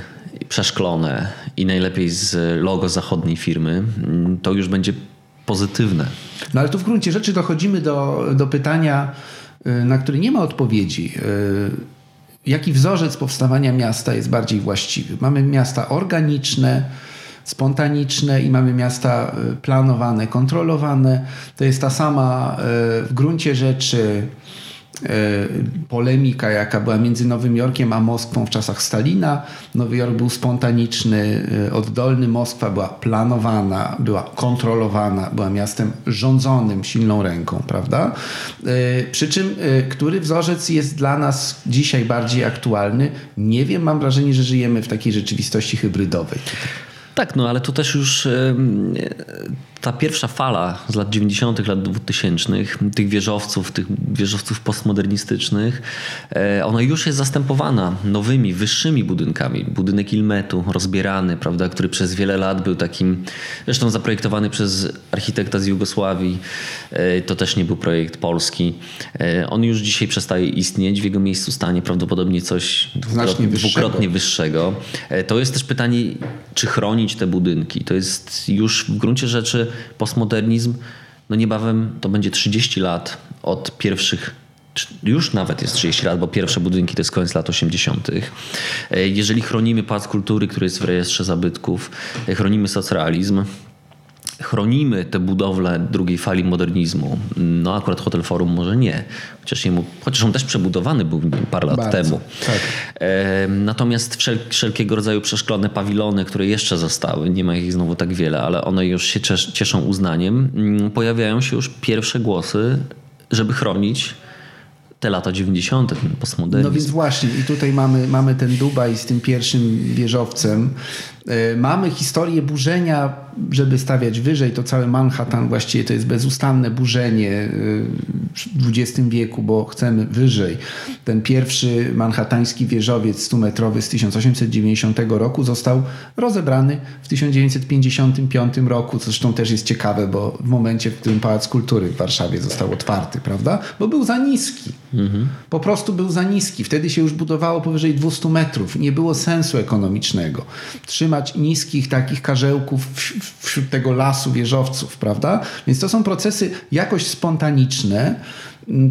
przeszklone i najlepiej z logo zachodniej firmy, mm, to już będzie pozytywne. No ale tu w gruncie rzeczy dochodzimy do, do pytania, y, na które nie ma odpowiedzi. Y, jaki wzorzec powstawania miasta jest bardziej właściwy? Mamy miasta organiczne, spontaniczne i mamy miasta y, planowane, kontrolowane. To jest ta sama w gruncie rzeczy polemika, jaka była między Nowym Jorkiem a Moskwą w czasach Stalina. Nowy Jork był spontaniczny, e, oddolny, Moskwa była planowana, była kontrolowana, była miastem rządzonym silną ręką, prawda? E, przy czym, który wzorzec jest dla nas dzisiaj bardziej aktualny? Nie wiem, mam wrażenie, że żyjemy w takiej rzeczywistości hybrydowej. Tak, no ale to też już ta pierwsza fala z lat 90., lat 2000, tych wieżowców, tych wieżowców postmodernistycznych, e, ona już jest zastępowana nowymi, wyższymi budynkami. Budynek Ilmetu, rozbierany, prawda, który przez wiele lat był takim, zresztą zaprojektowany przez architekta z Jugosławii. E, to też nie był projekt polski. E, on już dzisiaj przestaje istnieć. W jego miejscu stanie prawdopodobnie coś dwukrotnie, dwukrotnie wyższego. To jest też pytanie, czy chronić te budynki. To jest już w gruncie rzeczy postmodernizm, no niebawem to będzie 30 lat od pierwszych już nawet jest 30 lat, bo pierwsze budynki to jest koniec lat 80. E, jeżeli chronimy Pałac Kultury, który jest w rejestrze zabytków, e, chronimy socrealizm, chronimy te budowle drugiej fali modernizmu. No akurat Hotel Forum może nie, chociaż, jemu, chociaż on też przebudowany był parę lat Bardzo, temu. Tak. E, natomiast wszel, wszelkiego rodzaju przeszklone pawilony, które jeszcze zostały, nie ma ich znowu tak wiele, ale one już się cieszą uznaniem, mm, pojawiają się już pierwsze głosy, żeby chronić te lata 90., ten postmodernizm. No więc właśnie i tutaj mamy, mamy ten Dubaj z tym pierwszym wieżowcem. E, mamy historię burzenia, żeby stawiać wyżej. To cały Manhattan właściwie to jest bezustanne burzenie e, w XX wieku, bo chcemy wyżej. Ten pierwszy manhattański wieżowiec 100-metrowy z 1890 roku został rozebrany w 1955 roku. Zresztą też jest ciekawe, bo w momencie, w którym Pałac Kultury w Warszawie został otwarty, prawda? Bo był za niski. Mhm. Po prostu był za niski. Wtedy się już budowało powyżej 200 metrów. Nie było sensu ekonomicznego. Trzymać niskich takich karzełków wśród tego lasu wieżowców, prawda? Więc to są procesy jakoś spontaniczne,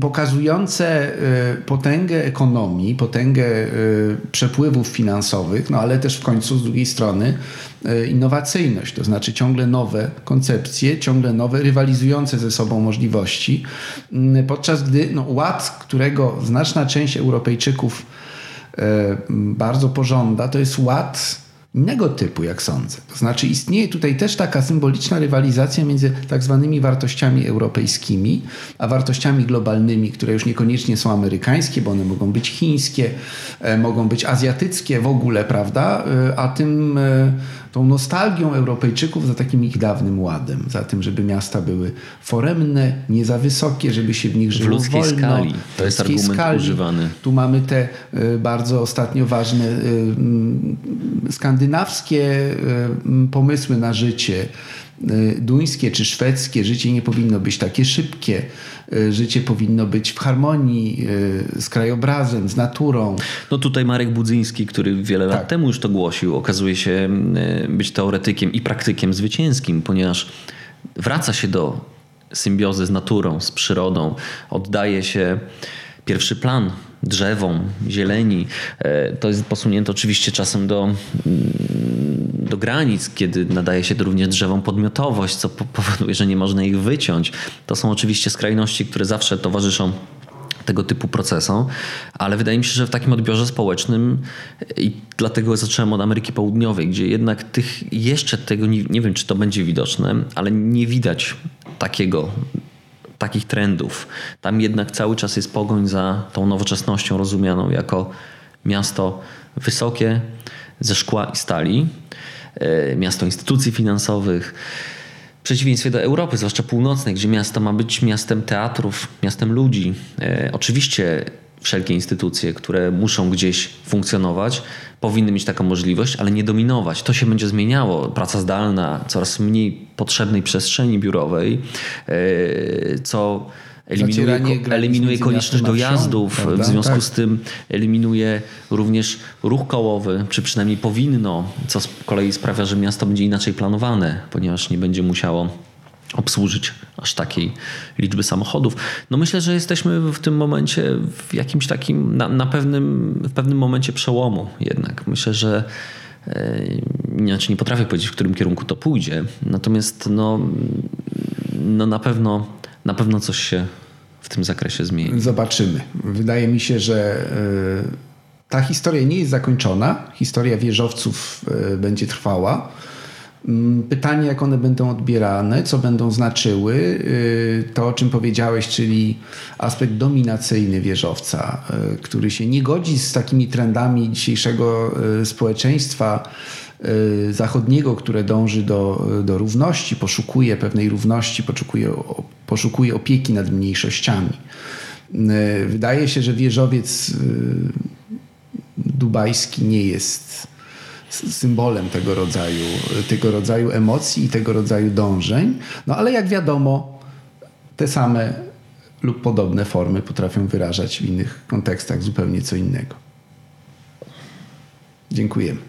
pokazujące y, potęgę ekonomii, potęgę y, przepływów finansowych, no ale też w końcu z drugiej strony y, innowacyjność, to znaczy ciągle nowe koncepcje, ciągle nowe, rywalizujące ze sobą możliwości, podczas gdy no, ład, którego znaczna część Europejczyków bardzo pożąda, to jest ład innego typu, jak sądzę. To znaczy istnieje tutaj też taka symboliczna rywalizacja między tak zwanymi wartościami europejskimi, a wartościami globalnymi, które już niekoniecznie są amerykańskie, bo one mogą być chińskie, e, mogą być azjatyckie w ogóle, prawda? E, a tym e, tą nostalgią Europejczyków za takim ich dawnym ładem, za tym, żeby miasta były foremne, nie za wysokie, żeby się w nich żyło w ludzkiej wolno. Skali. To jest argument skali. używany. Tu mamy te bardzo ostatnio ważne skandynawskie pomysły na życie duńskie czy szwedzkie. Życie nie powinno być takie szybkie. Życie powinno być w harmonii z krajobrazem, z naturą. No tutaj Marek Budzyński, który wiele tak. lat temu już to głosił, okazuje się być teoretykiem i praktykiem zwycięskim, ponieważ wraca się do symbiozy z naturą, z przyrodą, oddaje się pierwszy plan drzewom, zieleni. E, to jest posunięte oczywiście czasem do, mm, do granic, kiedy nadaje się również drzewom podmiotowość, co powoduje, że nie można ich wyciąć. To są oczywiście skrajności, które zawsze towarzyszą tego typu procesom, ale wydaje mi się, że w takim odbiorze społecznym i dlatego zacząłem od Ameryki Południowej, gdzie jednak tych jeszcze tego nie, nie wiem, czy to będzie widoczne, ale nie widać takiego takich trendów. Tam jednak cały czas jest pogoń za tą nowoczesnością rozumianą jako miasto wysokie, ze szkła i stali, e, miasto instytucji finansowych. W przeciwieństwie do Europy, zwłaszcza północnej, gdzie miasto ma być miastem teatrów, miastem ludzi. E, oczywiście wszelkie instytucje, które muszą gdzieś funkcjonować, powinny mieć taką możliwość, ale nie dominować. To się będzie zmieniało. Praca zdalna, coraz mniej potrzebnej przestrzeni biurowej, e, co eliminuje, eliminuje konieczność dojazdów, prawda? w związku tak. z tym eliminuje również ruch kołowy, czy przynajmniej powinno, co z kolei sprawia, że miasto będzie inaczej planowane, ponieważ nie będzie musiało obsłużyć aż takiej liczby samochodów. No myślę, że jesteśmy w tym momencie w jakimś takim, na, na pewnym, w pewnym momencie przełomu jednak. Myślę, że e, inaczej nie potrafię powiedzieć, w którym kierunku to pójdzie. Natomiast no, no na pewno na pewno coś się w tym zakresie zmieni. Zobaczymy. Wydaje mi się, że e, ta historia nie jest zakończona. Historia wieżowców e, będzie trwała. Mm, pytanie, jak one będą odbierane, co będą znaczyły, y, to o czym powiedziałeś, czyli aspekt dominacyjny wieżowca, y, który się nie godzi z takimi trendami dzisiejszego y, społeczeństwa zachodniego, które dąży do, do równości, poszukuje pewnej równości, poszukuje, poszukuje opieki nad mniejszościami. Wydaje się, że wieżowiec dubajski nie jest symbolem tego rodzaju, tego rodzaju emocji i tego rodzaju dążeń. No ale jak wiadomo, te same lub podobne formy potrafią wyrażać w innych kontekstach zupełnie co innego. Dziękujemy.